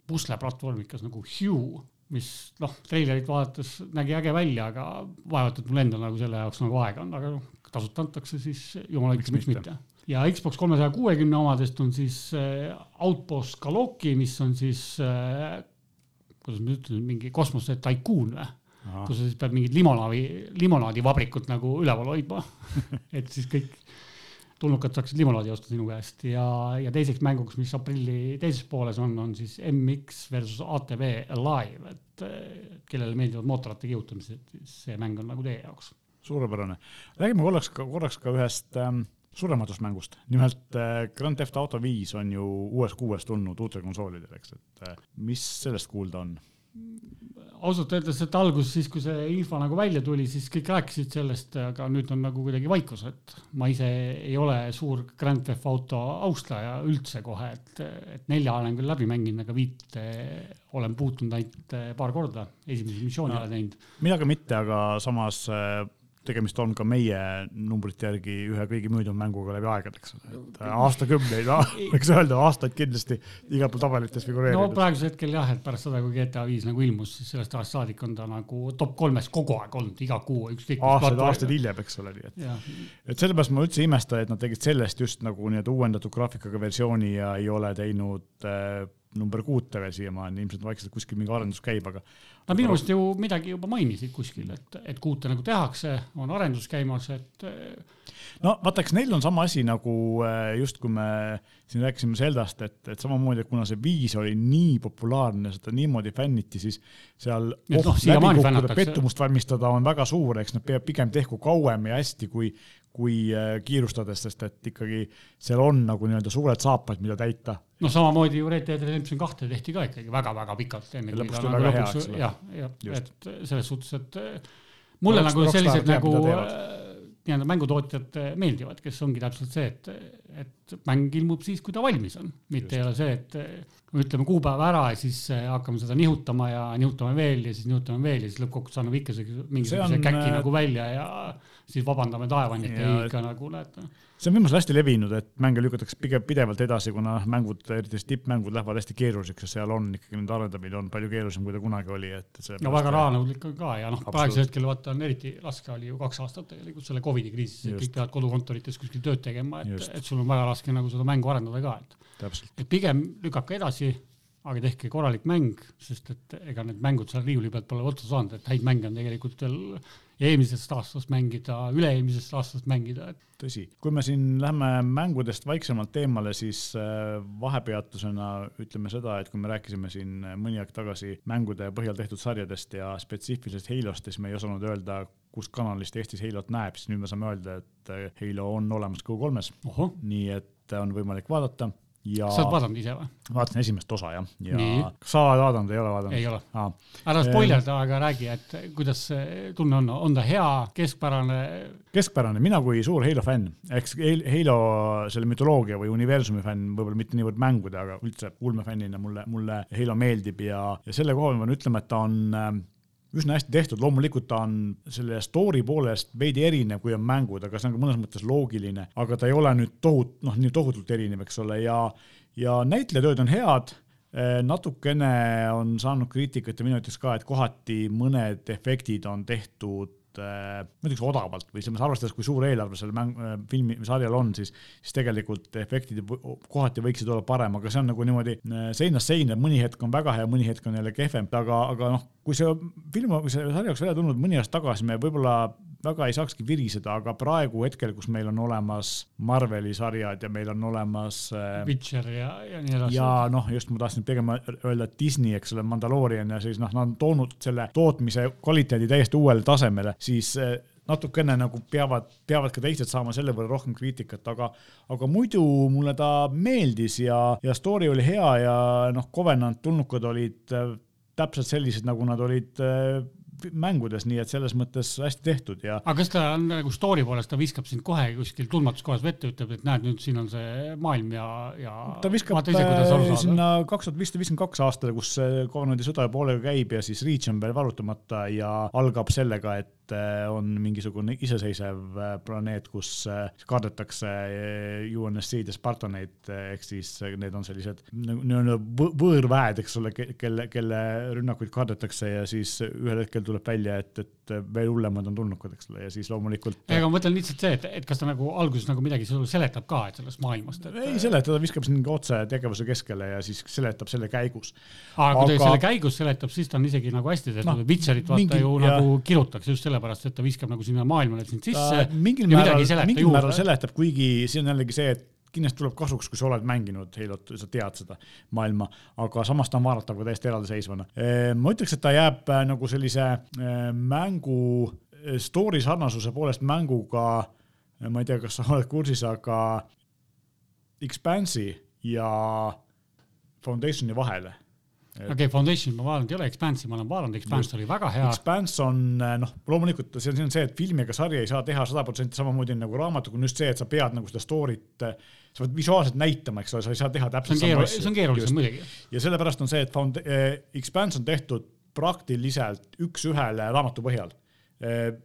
pusleplatvormikas nagu Hue, mis noh, treilerit vaadates nägi äge välja, aga vaevalt, et mul endal nagu selle jaoks nagu aega on, aga noh, tasuta antakse, siis jumala õigus, miks mitte. ja Xbox kolmesaja kuuekümne omadest on siis äh, Outpost Galoki, mis on siis äh,, kuidas ma ütlen, mingi kosmose taikuun või? kus sa siis pead mingit limonaadi, limonaadivabrikut nagu üleval hoidma. Et siis kõik tulnukad saaksid limonaadi osta sinu käest. Ja, ja teiseks mänguks, mis aprilli teises pooles on, on siis MX versus ATV Alive, et kellele meeldivad mootorratta kihutamised, see mäng on nagu teie jaoks suurepärane. räägime korraks korraks ka ühest ähm, suurematust mängust. nimelt äh, Grand Theft Auto viis on ju uues kuues tulnud uutele konsoolidele, eks, et äh, mis sellest kuulda on? ausalt öeldes, et alguses siis, kui see info nagu välja tuli, siis kõik rääkisid sellest, aga nüüd on nagu kuidagi vaikus, et ma ise ei ole suur Grand Theft Auto austaja üldse kohe, et, et nelja olen küll läbi mänginud, aga viite olen puutunud ainult paar korda, esimese missiooni no, ole teinud. mina ka mitte, aga samas äh, tegemist on ka meie numbrite järgi ühe kõige müüdud mänguga läbi aegade, eks ole, et aastakümneid, võiks öelda aastaid kindlasti igal pool tabelites figureerinud. no praegusel hetkel jah, et pärast seda, kui GTA viis nagu ilmus, siis sellest ajast saadik on ta nagu top kolmes kogu aeg olnud, iga kuu ükskõik. aastaid, aastaid hiljem, eks ole, nii et, et sellepärast ma üldse ei imesta, et nad tegid sellest just nagu nii-öelda uuendatud graafikaga versiooni ja ei ole teinud äh, number kuute veel siiamaani, ilmselt vaikselt kuskil mingi arendus käib, aga. Nad minu arust ju midagi juba mainisid kuskil, et, et kuute nagu tehakse, on arendus käimas, et. no vaata, eks neil on sama asi nagu äh, just, kui me siin rääkisime Zeldast, et, et samamoodi, et kuna see viis oli nii populaarne, seda niimoodi fänniti, siis seal oht no, läbi kukkuda, pettumust valmistada on väga suur, eks nad pigem tehku kauem ja hästi, kui, kui äh, kiirustades, sest et ikkagi seal on nagu nii-öelda suured saapad, mida täita. no samamoodi ju Red Dead Redemption kahte tehti ka ikkagi väga-väga pikalt. jah, jah, et selles suhtes, et äh, mulle Roks, nagu sellised nagu äh, nii-öelda mängutootjad meeldivad, kes ongi täpselt see, et, et mäng ilmub siis, kui ta valmis on, mitte Just. ei ole see, et ütleme kuupäeva ära ja siis hakkame seda nihutama ja nihutame veel ja siis nihutame veel ja siis lõppkokkuvõttes anname ikka mingisuguse käki nagu välja ja siis vabandame taevani, et ei ikka nagu näete. see on viimasel hästi levinud, et mänge lükatakse pigem pidevalt edasi, kuna mängud, eriti tippmängud lähevad hästi keeruliseks ja seal on ikkagi nende arendamine on palju keerulisem, kui ta kunagi oli, et. no väga rahanõudlik on ka ja noh, praegusel hetkel vaata on eriti raske oli ju kaks aastat tegelikult selle Covidi kriisis, et kõik peavad kodukontorites kuskil tööd tegema, et, et sul on väga raske nagu seda mängu arendada ka, et. et pigem lükake edasi aga tehke korralik mäng, sest et ega need mängud seal riiuli pealt pole otsa saanud, et häid mänge on tegelikult veel eelmisest aastast mängida, üle-eelmisest aastast mängida, et. tõsi, kui me siin lähme mängudest vaiksemalt eemale, siis äh, vahepeatusena ütleme seda, et kui me rääkisime siin mõni aeg tagasi mängude põhjal tehtud sarjadest ja spetsiifilisest Halost, siis me ei osanud öelda, kust kanalist Eestis Halot näeb, siis nüüd me saame öelda, et äh, Halo on olemas Go3-s. nii et on võimalik vaadata ja. sa oled vaadanud ise või? vaatasin esimest osa jah, ja Nii. kas sa oled vaadanud, ei ole vaadanud? ei ole ah.. ära spoilerda, aga räägi, et kuidas see tunne on, on ta hea, keskpärane? keskpärane, mina kui suur Halo fänn, eks Halo selle mütoloogia või universumi fänn, võib-olla mitte niivõrd mängude, aga üldse ulmefännina mulle, mulle Halo meeldib ja, ja selle koha peal ma pean ütlema, et ta on üsna hästi tehtud, loomulikult ta on selle story poolest veidi erinev, kui on mängud, aga see on ka mõnes mõttes loogiline, aga ta ei ole nüüd tohut-, noh, nii tohutult erinev, eks ole, ja, ja näitlejatööd on head. Eh, natukene on saanud kriitikat ja mina ütleks ka, et kohati mõned efektid on tehtud äh, ma ütleks odavalt või selles mõttes arvestades, kui suur eelarve sellel mäng, äh, filmi, sarjal on, siis, siis tegelikult efektid kohati võiksid olla parem, aga see on nagu niimoodi äh, seinast seina, mõni hetk on väga hea, mõni hetk on jälle kehvem, aga, aga noh, kui see film, kui see sari oleks välja tulnud mõni aasta tagasi, me võib-olla väga ei saakski viriseda, aga praegu hetkel, kus meil on olemas Marveli sarjad ja meil on olemas äh,. Witcher ja, ja nii edasi. ja noh, just ma tahtsin pigem öelda Disney, eks ole, Mandaloorian ja siis noh, nad on toonud selle tootmise kvaliteedi täiesti uuele tasemele, siis äh, natukene nagu peavad, peavad ka teised saama selle võrra rohkem kriitikat, aga, aga muidu mulle ta meeldis ja, ja story oli hea ja noh, Covenant tulnukad olid äh, täpselt sellised, nagu nad olid äh, mängudes, nii et selles mõttes hästi tehtud ja. aga kas ta on nagu story poolest, ta viskab sind kohe kuskil tundmatuskohas vette, ütleb, et näed, nüüd siin on see maailm ja, ja. ta viskab ise, äh, sinna kaks tuhat viissada viiskümmend kaks aastale, kus Covenanti sõda poolega käib ja siis Reach on veel varutamata ja algab sellega, et Äh, on mingisugune iseseisev äh, planeet, kus äh, kardetakse UNSC-d ja Spartaneid, ehk siis need on sellised nii-öelda võõrväed, eks ole, kelle, kelle rünnakuid kardetakse ja siis ühel hetkel tuleb välja, et, et veel hullemad on tulnukad, eks ole, ja siis loomulikult. ega ma mõtlen lihtsalt see, et, et kas ta nagu alguses nagu midagi sulle seletab ka, et sellest maailmast et.... ei seleta, ta viskab sind otse tegevuse keskele ja siis seletab selle käigus. aga kui ta selle käigus seletab, siis ta on isegi nagu hästi tehtud no,, Witcherit vaata mingi, ju ja... nagu kirutakse just selle sellepärast, et ta viskab nagu sinna maailmale sind sisse. mingil määral, mingil määral seletab, kuigi siin on jällegi see, et kindlasti tuleb kasuks, kui sa oled mänginud Halot, sa tead seda maailma, aga samas ta on vaadatav ka täiesti eraldiseisvana. Ehm, ma ütleks, et ta jääb äh, nagu sellise äh, mängu äh, story sarnasuse poolest mänguga, ma ei tea, kas sa oled kursis, aga Expanse'i ja Foundationi vahele okei okay,, Foundation ma vaadanud ei ole, Expanse'i ma olen vaadanud, Expanse oli väga hea. Expanse on eh, noh, loomulikult see on, see on see, et filmi ega sarja ei saa teha sada protsenti samamoodi nagu raamatuga, on just see, et sa pead nagu seda story't, eh, sa pead visuaalselt näitama, eks ole, sa ei saa teha täpselt sama asja. see on keerulisem muidugi. ja sellepärast on see, et Found- eh,, Expanse on tehtud praktiliselt üks-ühele raamatu põhjal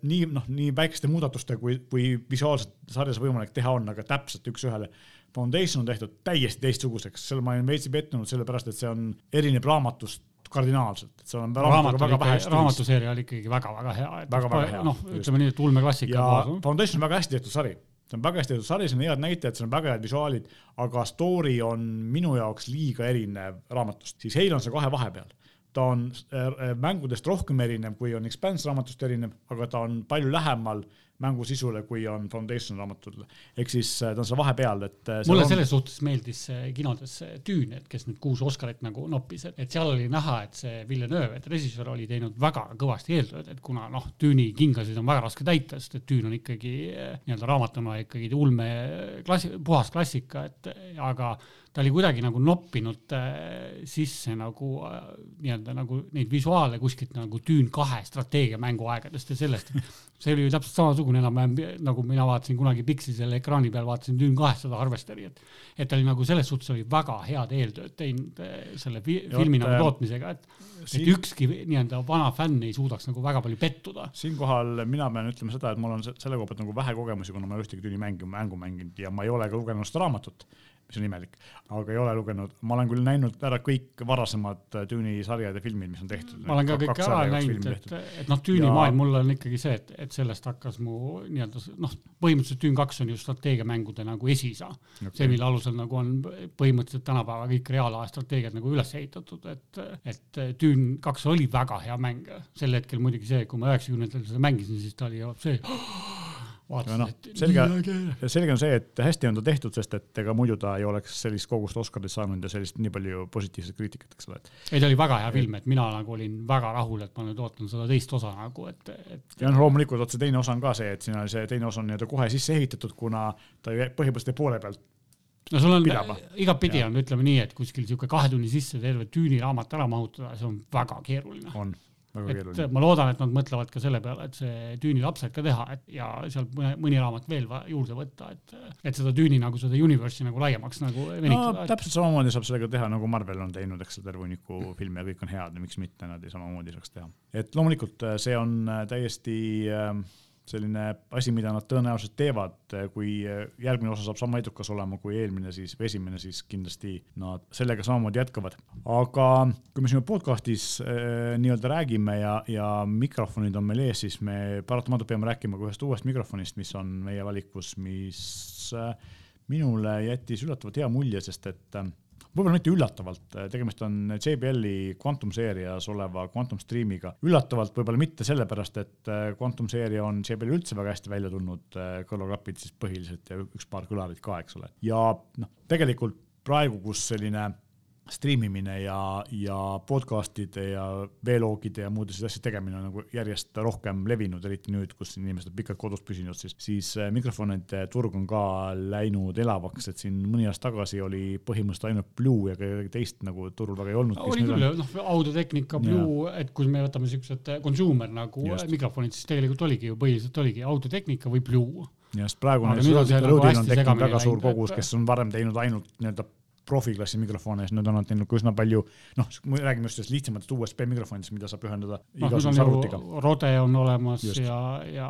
nii noh, nii väikeste muudatustega kui, kui visuaalselt sarjas võimalik teha on, aga täpselt üks-ühele Foundation on tehtud täiesti teistsuguseks, seal ma olin veitsi pettunud, sellepärast et see on, erineb raamatust kardinaalselt, et seal on raamatu väga vähe. raamatuseeria oli ikkagi väga-väga hea. väga-väga hea. noh, ütleme nii, et ulmeklassika. ja Foundation on väga hästi tehtud sari, see on väga hästi tehtud sari, seal on head näitajad, seal on väga head visuaalid, aga story on minu jaoks liiga erinev raamatust, siis Hale on see kahe vahepeal ta on äh, mängudest rohkem erinev, kui on Expanse raamatust erinev, aga ta on palju lähemal mängu sisule, kui on Foundation raamatul. ehk siis äh, ta on seal vahepeal, et. Äh, mulle on... selles suhtes meeldis kinodes Dune, et kes nüüd kuus Oscarit nagu noppis, et, et seal oli näha, et see Villeneuve, et režissöör oli teinud väga kõvasti eeltööd, et kuna noh, Dune'i kingasid on väga raske täita, sest et Dune on ikkagi nii-öelda raamatuna ikkagi ulme klassi, puhas klassika, et aga ta oli kuidagi nagu noppinud äh, sisse nagu äh, nii-öelda nagu neid visuaale kuskilt nagu Düün kahe strateegiamängu aegadest ja sellest. see oli ju täpselt samasugune enam-vähem nagu mina vaatasin kunagi Pixisel ekraani peal, vaatasin Düün kahest seda Harvesteri, et. et ta oli nagu selles suhtes oli väga head eeltööd teinud äh, selle fi ja, filmi nagu tootmisega, et siin... et ükski nii-öelda vana fänn ei suudaks nagu väga palju pettuda. siinkohal mina pean ütlema seda, et mul on selle koha pealt nagu vähe kogemusi, kuna ma ei ole ühtegi Düüni mängu, mängu mänginud ja ma ei ole ka lugenud seda raamatut mis on imelik, aga ei ole lugenud, ma olen küll näinud ära kõik varasemad Düüni sarjad ja filmid, mis on tehtud. ma olen ka kõik ära näinud, et, et noh, Düüni ja... maailm mul on ikkagi see, et, et sellest hakkas mu nii-öelda noh, põhimõtteliselt Düün kaks on ju strateegiamängude nagu esiisa okay.. see, mille alusel nagu on põhimõtteliselt tänapäeva kõik reaalaja strateegiad nagu üles ehitatud, et, et Düün kaks oli väga hea mäng. sel hetkel muidugi see, kui ma üheksakümnendatel seda mängisin, siis ta oli see vaatasin no,, et selge, selge on see, et hästi on ta tehtud, sest et ega muidu ta ei oleks sellist kogust Oscarit saanud ja sellist nii palju positiivset kriitikat, eks ole. ei, ta oli väga hea film, et mina nagu olin väga rahul, et ma nüüd ootan seda teist osa nagu, et, et. ja noh, loomulikult vot see teine osa on ka see, et siin on see teine osa on nii-öelda kohe sisse ehitatud, kuna ta põhimõtteliselt poole pealt no sul on igatpidi on, ütleme nii, et kuskil sihuke kahe tunni sisse terve tüüni raamat ära mahutada, see on väga keeruline. on et ma loodan, et nad mõtlevad ka selle peale, et see Düüni lapsed ka teha, et ja sealt mõne, mõni raamat veel juurde võtta, et, et seda Düüni nagu seda universe'i nagu laiemaks nagu venitada no,. täpselt samamoodi saab sellega teha, nagu Marvel on teinud, eks terve hunniku filme ja kõik on head ja miks mitte nad ei samamoodi saaks teha. et loomulikult äh, see on äh, täiesti äh, selline asi, mida nad tõenäoliselt teevad, kui järgmine osa saab sama edukas olema kui eelmine, siis või esimene, siis kindlasti nad sellega samamoodi jätkavad. aga kui me siin podcast'is äh, nii-öelda räägime ja, ja mikrofonid on meil ees, siis me paratamatult peame rääkima ka ühest uuest mikrofonist, mis on meie valikus, mis äh, minule jättis üllatavalt hea mulje, sest et äh, võib-olla mitte üllatavalt, tegemist on JBL-i Quantum seerias oleva Quantum Streamiga. üllatavalt võib-olla mitte sellepärast, et äh, Quantum seeria on JBL-i üldse väga hästi välja tulnud, äh, kõrvaklapid siis põhiliselt ja üks paar kõlarit ka, eks ole. ja noh, tegelikult praegu, kus selline striimimine ja, ja podcast'ide ja veeloogide ja muude selliste asjade tegemine on nagu järjest rohkem levinud, eriti nüüd, kus inimesed on pikalt kodus püsinud, siis, siis äh, mikrofonide turg on ka läinud elavaks, et siin mõni aasta tagasi oli põhimõtteliselt ainult Blue ja kedagi teist nagu turul väga ei olnud. oli küll, noh, audiotehnika Blue, et kui me võtame siuksed consumer nagu Just. mikrofonid, siis tegelikult oligi ju põhiliselt oligi audiotehnika või Blue ja sest praegu on, nagu on tekkinud väga suur kogus, kes on varem teinud ainult nii-öelda profiklassi mikrofone, siis nüüd on nad teinud üsna palju, noh, räägime just sellest lihtsamatest USB mikrofonidest, mida saab ühendada no, igasuguse arvutiga. Rode on olemas just. ja, ja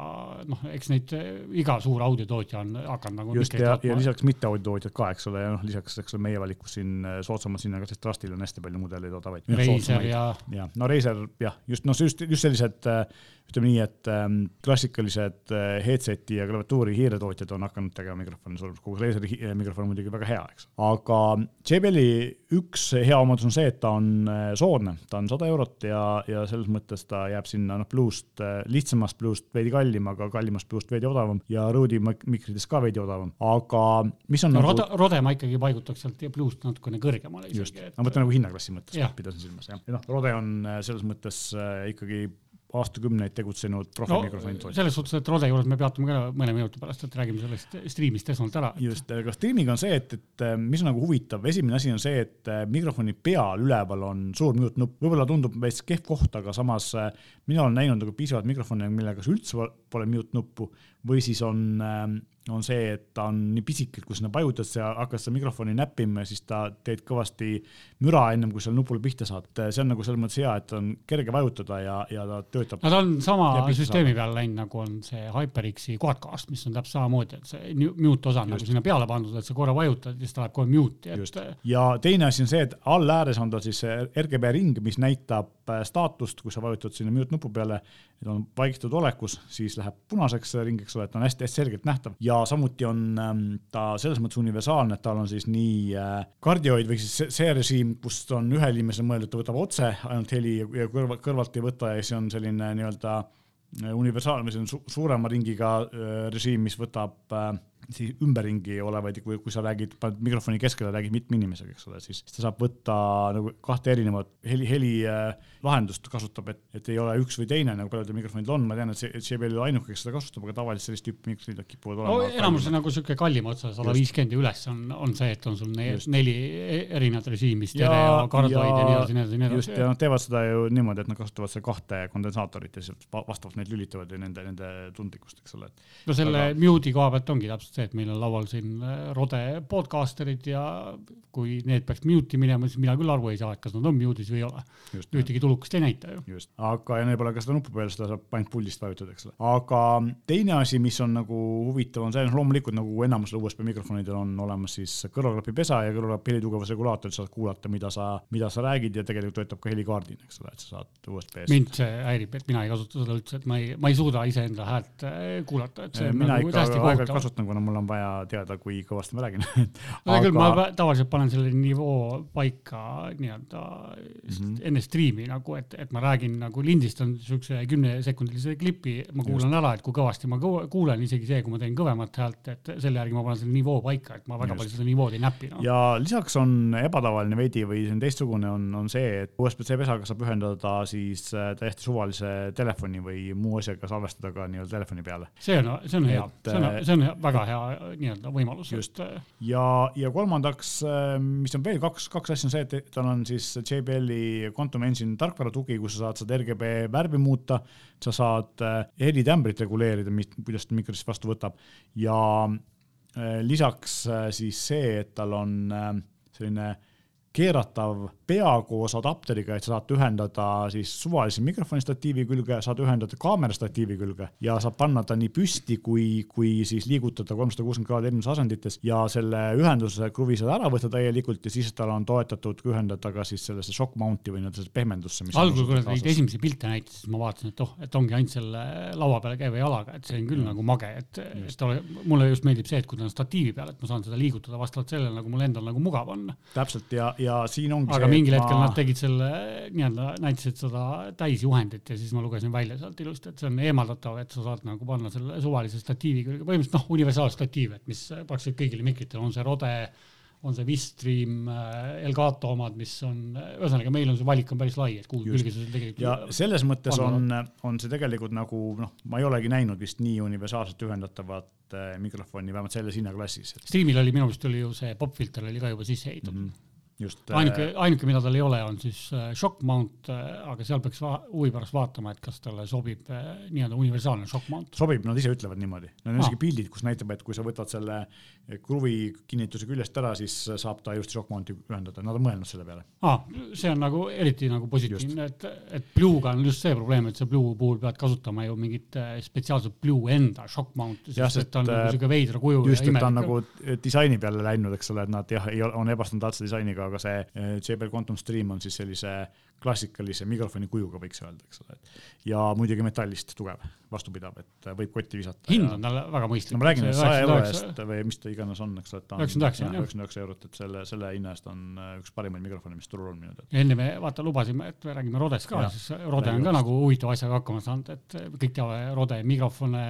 noh, eks neid iga suur audiotootja on hakanud nagu. just ja, ja lisaks mitte audiotootjad ka, eks ole, ja noh, lisaks, eks ole, meie valikus siin äh, soodsamad sinna, ka sest Trustil on hästi palju mudeleid odavaid. Razer ja. ja no Razer jah, just noh, just, just sellised äh, ütleme nii, et ähm, klassikalised äh, headset'i ja klaviatuuri hiiretootjad on hakanud tegema mikrofoni, kogu see Laseri äh, mikrofon on muidugi väga hea, eks. aga JBL-i üks hea omadus on see, et ta on äh, soodne, ta on sada eurot ja, ja selles mõttes ta jääb sinna noh, Blue'st äh,, lihtsamast Blue'st veidi kallim, aga kallimast Blue'st veidi odavam ja Rode'i mikritest ka veidi odavam, aga mis on no, nagu. Rode, Rode ma ikkagi paigutaks sealt Blue'st natukene kõrgemale isegi. just, ma mõtlen nagu hinnaklassi mõttes, pidasin silmas jah, ja noh, Rode on äh, selles mõttes ikkagi aastakümneid tegutsenud profimikrofonid no,. selles suhtes, et Rode juures me peatume ka mõne minuti pärast, et räägime sellest striimist esmalt ära. just, aga striimiga on see, et, et mis on nagu huvitav, esimene asi on see, et mikrofoni peal üleval on suur mute nupp, võib-olla tundub veits kehv koht, aga samas mina olen näinud nagu piisavalt mikrofone, millega üldse pole mute nuppu või siis on on see, et ta on nii pisike, et kui sinna vajutad, sa hakkad seda mikrofoni näppima ja siis ta teed kõvasti müra ennem kui seal nupule pihta saad. see on nagu selles mõttes hea, et on kerge vajutada ja, ja ta töötab. no ta on sama süsteemi peale läinud, nagu on see HyperX-i Quadcast, mis on täpselt samamoodi, et see mute osa on nagu sinna peale pandud, et sa korra vajutad ja siis ta läheb kohe mute'i, et. ja teine asi on see, et all ääres on tal siis RGB ring, mis näitab äh, staatust, kui sa vajutad sinna mute nupu peale, et on vaikitud olekus, siis läheb punaseks ring, eks ole, et on hästi-hästi selgelt nähtav ja samuti on ähm, ta selles mõttes universaalne, et tal on siis nii äh, kardioid või siis see, režiim, kus on ühele inimesele mõeldud, ta võtab otse ainult heli ja kõrvalt, kõrvalt ei võta ja siis on selline nii-öelda äh, universaalne, see on su suurema ringiga äh, režiim, mis võtab ümberringi olevaid, kui, kui sa räägid, paned mikrofoni keskele, räägid mitme inimesega, eks ole, siis ta saab võtta nagu kahte erinevat heli, helilahendust äh, kasutab, et, et ei ole üks või teine, nagu paljudel mikrofonidel on, ma tean, et see, JBL ei ole ainuke, kes seda kasutab, aga tavaliselt sellist tüüpi mikrofonid kipuvad olema no,. enamus on nagu sihuke kallim otsa, sada viiskümmend ja üles on, on see, et on sul ne, neli e-, erinevat režiimi, stereo, kardioid ja, nii edasi, nii edasi, nii edasi. just, ja nad teevad seda ju niimoodi, et nad kasutavad seda kahte kondensaatorit ja siis vastavalt neid lülitavad nende, nende tundlikkust, eks ole. no selle aga... mute'i koha pealt ongi täpselt see, et meil on laual siin Rode podcasterid ja kui need peaks mute'i minema, siis mina küll aru ei saa, et kas nad on mute'is või ei ole. ühtegi tulukest ei näita ju. just, aga ja neil pole ka seda nuppu peal, seda saab ainult puldist vajutada, eks ole. aga teine asi, mis on nagu huvitav, on see, noh loomulikult nagu enamusel USB mikrofonidel on olemas siis kõrvaklapipesa ja kõrvaklapi helitugevuse regulaator, sa saad kuulata, mida sa, mida sa räägid ja tegelikult töötab ka helikaardina, eks ole, et sa saad USB-st. mind see häirib, et mina ei kasuta seda üldse, et ma ei, ma ei suuda iseenda häält äh, kuulata, et see on mina nagu ikka aeg-ajalt kasutan, kuna mul on vaja teada, kui kõvasti ma räägin no aga... küll, ma tavaliselt panen selle nivoo paika nii-öelda mm -hmm. enne striimi nagu, et, et ma räägin nagu lindistan siukse kümnesekundilise klipi, ma kuulan Just. ära, et kui kõvasti ma kuulen, isegi see, kui ma teen kõvemat häält, et selle järgi ma panen selle nivoo paika, et ma väga Just. palju seda nivood ei näpi no.. ja lisaks on ebatavaline veidi või see on teistsugune, on, on see, et USB-C pesaga saab ühendada siis äh, täiesti suvalise telefoni või muu asjaga salvestada ka nii-öelda telefoni peale. see on, see on hea, see on, see on väga hea nii-öelda võimalus. just, ja, ja kolmandaks, mis on veel kaks, kaks asja on see, et tal on siis JBL-i Quantum Engine tarkvara tugi, kus sa saad seda RGB värvi muuta, sa saad äh, helitämbrit reguleerida, mis, kuidas ta mikrosist vastu võtab ja äh, lisaks äh, siis see, et tal on selline keeratav pea koos adapteriga, et sa saad ühendada siis suvalise mikrofoni statiivi külge, saad ühendada kaamera statiivi külge ja saab panna ta nii püsti kui, kui siis liigutada kolmsada kuuskümmend kraadi erinevates asendites ja selle ühenduse kruvi saad ära võtta täielikult ja siis tal on toetatud ühendada ka siis sellesse shock mount'i või nii-öelda pehmendusse. algul, kui nad neid esimesi pilte näitasid, siis ma vaatasin, et oh, et ongi ainult selle laua peal käiva jalaga, et see on küll mm. nagu mage, et, et ole, mulle just meeldib see, et kui ta on statiivi peal, et ma saan seda liigutada vastavalt sellele, nagu mul endal nagu mugav on. täpselt ja, ja siin ongi aga see, mingil hetkel ma... nad tegid selle nii-öelda, näitasid seda täisjuhendit ja siis ma lugesin välja sealt ilusti, et see on eemaldatav, et sa saad nagu panna selle suvalise statiivi külge, põhimõtteliselt noh, universaalstatiiv, et mis praktiliselt kõigile mikritel on see Rode, on see Wistream, äh, Elgato omad, mis on, ühesõnaga meil on see valik on päris lai, et kuhu külge sa tegelikult. ja selles mõttes on, on see tegelikult nagu noh, ma ei olegi näinud vist nii universaalselt ühendatavat mikrofoni, vähemalt selles hinnaklassis. Streamil oli minu meelest oli ju see popfilter oli ka juba sisse ehitatud mm. -hmm just. ainuke, äh, ainuke, mida tal ei ole, on siis äh, shock mount, äh, aga seal peaks huvi pärast vaatama, et kas talle sobib nii-öelda universaalne shock mount. sobib, nad ise ütlevad niimoodi. Neil on isegi pildid, kus näitab, et kui sa võtad selle kruvi kinnituse küljest ära, siis saab ta just shock mount'i ühendada, nad on mõelnud selle peale. aa, see on nagu eriti nagu positiivne, et, et Blue'ga on just see probleem, et see Blue puhul pead kasutama ju mingit spetsiaalset Blue enda shock mount'i, sest et ta on nagu siuke veidra kuju. just, et ta on nagu disaini peale läinud, eks ole, et nad jah, ei ole, on ebastandardse disainiga aga see eh, JBL Quantum Stream on siis sellise klassikalise mikrofoni kujuga, võiks öelda, eks ole. ja muidugi metallist tugev, vastupidav, et võib kotti visata. hind on tal väga mõistlik. no ma räägin saja euro eest või mis ta iganes on, eks ole. üheksakümmend üheksa, jah. üheksakümmend üheksa eurot, et selle, selle hinna eest on äh, üks parimaid mikrofone, mis turul on minu teada. enne me vaata lubasime, et me räägime Rodest ka, siis Rode on ka nagu huvitava asjaga hakkama saanud, et kõik teavad Rode mikrofone,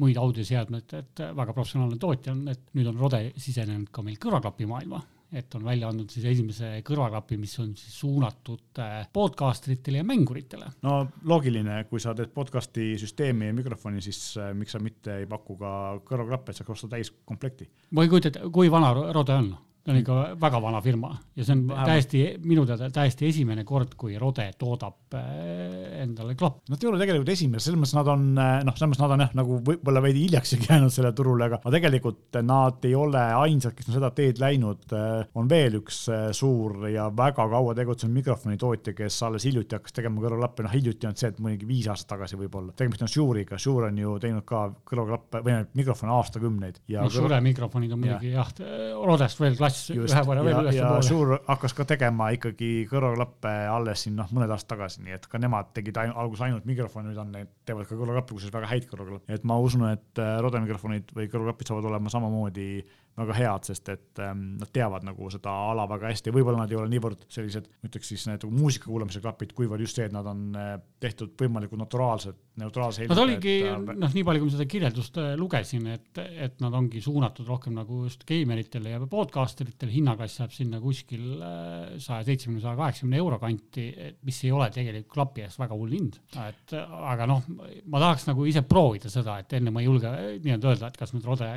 muid audioseadmeid, et väga professionaalne tootja on, et nüüd on Rode sisenenud ka meil kõrvaklapimaailma et on välja andnud siis esimese kõrvaklapi, mis on siis suunatud äh, podcasteritele ja mänguritele. no loogiline, kui sa teed podcast'i süsteemi ja mikrofoni, siis äh, miks sa mitte ei paku ka kõrvaklappe, et saaks osta täiskomplekti. ma ei kujuta ette, kui vana Rode on? Ta on ikka väga vana firma ja see on Vähemalt. täiesti, minu teada täiesti esimene kord, kui Rode toodab äh, endale klapp. Nad ei ole tegelikult esimene, selles mõttes nad on äh, noh, selles mõttes nad on jah, nagu võib-olla veidi hiljaks jäänud sellele turule, aga tegelikult nad ei ole ainsad, kes on seda teed läinud. Äh, on veel üks suur ja väga kaua tegutsenud mikrofonitootja, kes alles hiljuti hakkas tegema kõrvaklappe, noh hiljuti on see, et mõnigi viis aastat tagasi võib-olla. tegemist on Shure'iga, Shure on ju teinud ka kõrvaklappe või mikrofone aastakümneid. no Shure mikrofonid on muidugi jah ja,, Rodest veel klass klass Just, ühe võrra veel ülesse poole. suur hakkas ka tegema ikkagi kõrvaklappe alles siin noh, mõned aastad tagasi, nii et ka nemad tegid ain, alguses ainult mikrofoni, nüüd on need, teevad ka kõrvaklappe, kusjuures väga häid kõrvaklappe, et ma usun, et äh, Rode mikrofonid või kõrvaklapid saavad olema samamoodi väga head, sest et ähm, nad teavad nagu seda ala väga hästi, võib-olla nad ei ole niivõrd sellised, ütleks siis need muusika kuulamise klapid, kuivõrd just see, et nad on äh, tehtud võimalikult naturaalsed, neutraalse Nad oligi äh, noh, nii palju, kui ma seda kirjeldust äh, lugesin, et, et nad ongi suunatud rohkem nagu just geimeritele ja podcasteritele, hinnaklass jääb sinna kuskil äh, saja seitsmekümne, saja kaheksakümne euro kanti, mis ei ole tegelikult klapi eest väga hull hind. et aga noh, ma tahaks nagu ise proovida seda, et enne ma ei julge nii-öelda öelda, et kas nüüd Rode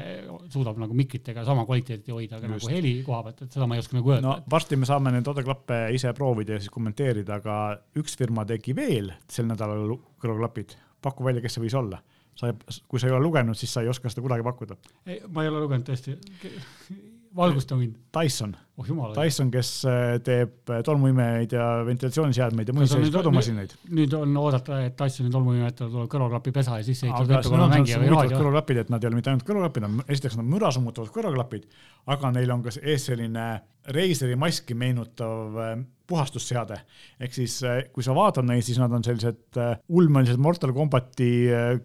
suudab nagu mikritega sama kvaliteeti hoida, aga nagu heli koha pealt, et seda ma ei oska nagu öelda. no varsti me saame neid odeklappe ise proovida ja siis kommenteerida, aga üks firma tegi veel sel nädalal kõrvaklapid, paku välja, kes see võis olla sa, kui sa ei ole lugenud, siis sa ei oska seda kuidagi pakkuda. ei, ma ei ole lugenud tõesti. valgusta mind. Tyson oh jumal. Tyson, kes äh, teeb äh, tolmuimejaid ja ventilatsiooniseadmeid ja muid selliseid kodumasinaid. nüüd on oodata, et Tysoni tolmuimejatel tuleb kõrvaklapipesa ja siis ehitada kõrvaklapid et nad ei ole mitte ainult kõrvaklapid, esiteks nad müra summutavad kõrvaklapid, aga neil on ka ees selline Razeri maski meenutav äh, puhastusseade. ehk siis, kui sa vaatad neid, siis nad on sellised ulmelised Mortal Combati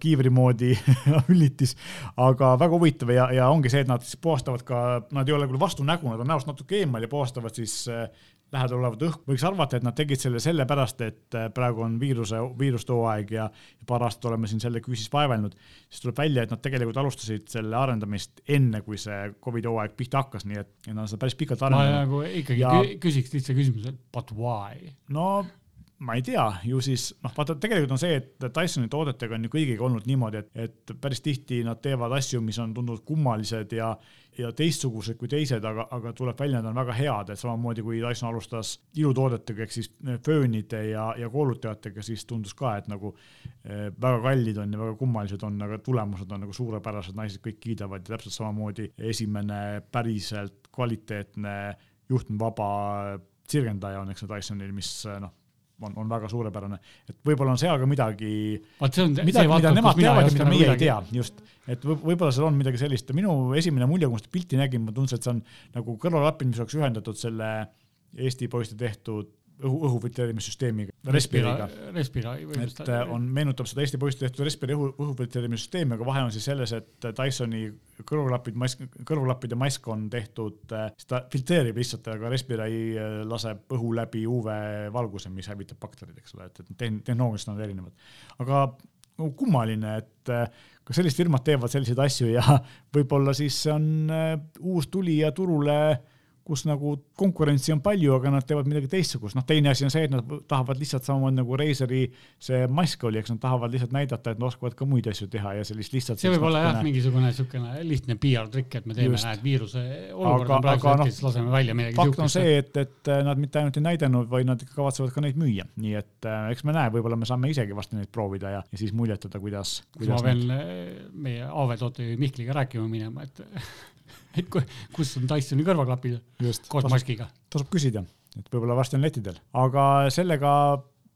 kiivri moodi üllitis, aga väga huvitav ja, ja ongi see, et nad siis puhastavad ka, nad ei ole küll vastu nägu, nad on näost natuke eemal ja puhastavad siis lähedal olevat õhku, võiks arvata, et nad tegid selle sellepärast, et äh, praegu on viiruse, viiruste hooaeg ja, ja paar aastat oleme siin selle küüsis vaevelnud, siis tuleb välja, et nad tegelikult alustasid selle arendamist enne, kui see Covidi hooaeg pihta hakkas, nii et nad on seda päris pikalt arendanud. ma nagu ikkagi ja... küsiks lihtsa küsimuse, but why? no ma ei tea, ju siis noh, vaata tegelikult on see, et Dysoni toodetega on ju kõigiga olnud niimoodi, et, et päris tihti nad teevad asju, mis on tunduvalt kummalised ja ja teistsugused kui teised, aga, aga tuleb välja, nad on väga head, et samamoodi kui Dyson alustas ilutoodetega ehk siis föönide ja, ja koolutajatega, siis tundus ka, et nagu eh, väga kallid on ja väga kummalised on, aga tulemused on nagu suurepärased, naised kõik kiidavad ja täpselt samamoodi esimene päriselt kvaliteetne juhtmevaba sirgendaja on, eks ju, Dysonil, mis noh on, on väga suurepärane. et võib-olla on seal ka midagi, midagi, mida nemad teavad ja mida meie ei tea, just. et võib-olla seal on midagi sellist, minu esimene mulje, kui ma seda pilti nägin, ma tundsin, et see on nagu kõrvalapid, mis oleks ühendatud selle Eesti poiste tehtud õhu, õhufiltreerimissüsteemiga, Respiriga. Et äh, on, meenutab seda Eesti poiste tehtud Respiri õhu, õhufiltreerimissüsteemi, aga vahe on siis selles, et Dysoni kõrvaklapid, mask, kõrvaklapid ja mask on tehtud, äh, ta filtreerib lihtsalt, aga Respirai äh, laseb õhu läbi UV-valguse, mis hävitab bakterid, eks ole, et, et tehnoloogiliselt on nad erinevad. aga no, kummaline, et ka sellised firmad teevad selliseid asju ja võib-olla siis see on uus tulija turule kus nagu konkurentsi on palju, aga nad teevad midagi teistsugust, noh, teine asi on see, et nad tahavad lihtsalt samamoodi nagu Razeri see mask oli, eks nad tahavad lihtsalt näidata, et nad oskavad ka muid asju teha ja sellist lihtsalt. see võib olla jah, mingisugune niisugune lihtne PR-trikk, et me teeme, näed, viiruse olukord on praegu hetkes no,, laseme välja midagi fakt on see, et, et nad mitte ainult ei näidanud, vaid nad kavatsevad ka neid müüa, nii et äh, eks me näe, võib-olla me saame isegi varsti neid proovida ja, ja siis muljetada, kuidas, kuidas. ma pean need... meie AV toote Mihkliga rääkima minema, et et kus on Dysoni kõrvaklapid koos maskiga. tasub küsida, et võib-olla varsti on lettidel, aga sellega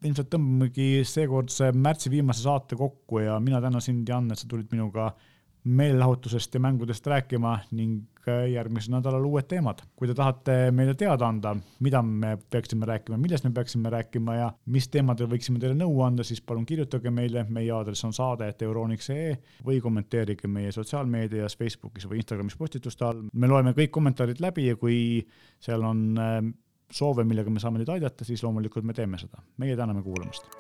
ilmselt tõmbamegi seekordse märtsi viimase saate kokku ja mina tänan sind, Jan, et sa tulid minuga meelelahutusest ja mängudest rääkima ning järgmisel nädalal uued teemad. kui te tahate meile teada anda, mida me peaksime rääkima, millest me peaksime rääkima ja mis teemadel võiksime teile nõu anda, siis palun kirjutage meile, meie aadress on saade.euroniks.ee või kommenteerige meie sotsiaalmeedias, Facebookis või Instagramis postituste all. me loeme kõik kommentaarid läbi ja kui seal on äh, soove, millega me saame teid aidata, siis loomulikult me teeme seda. meie täname kuulamast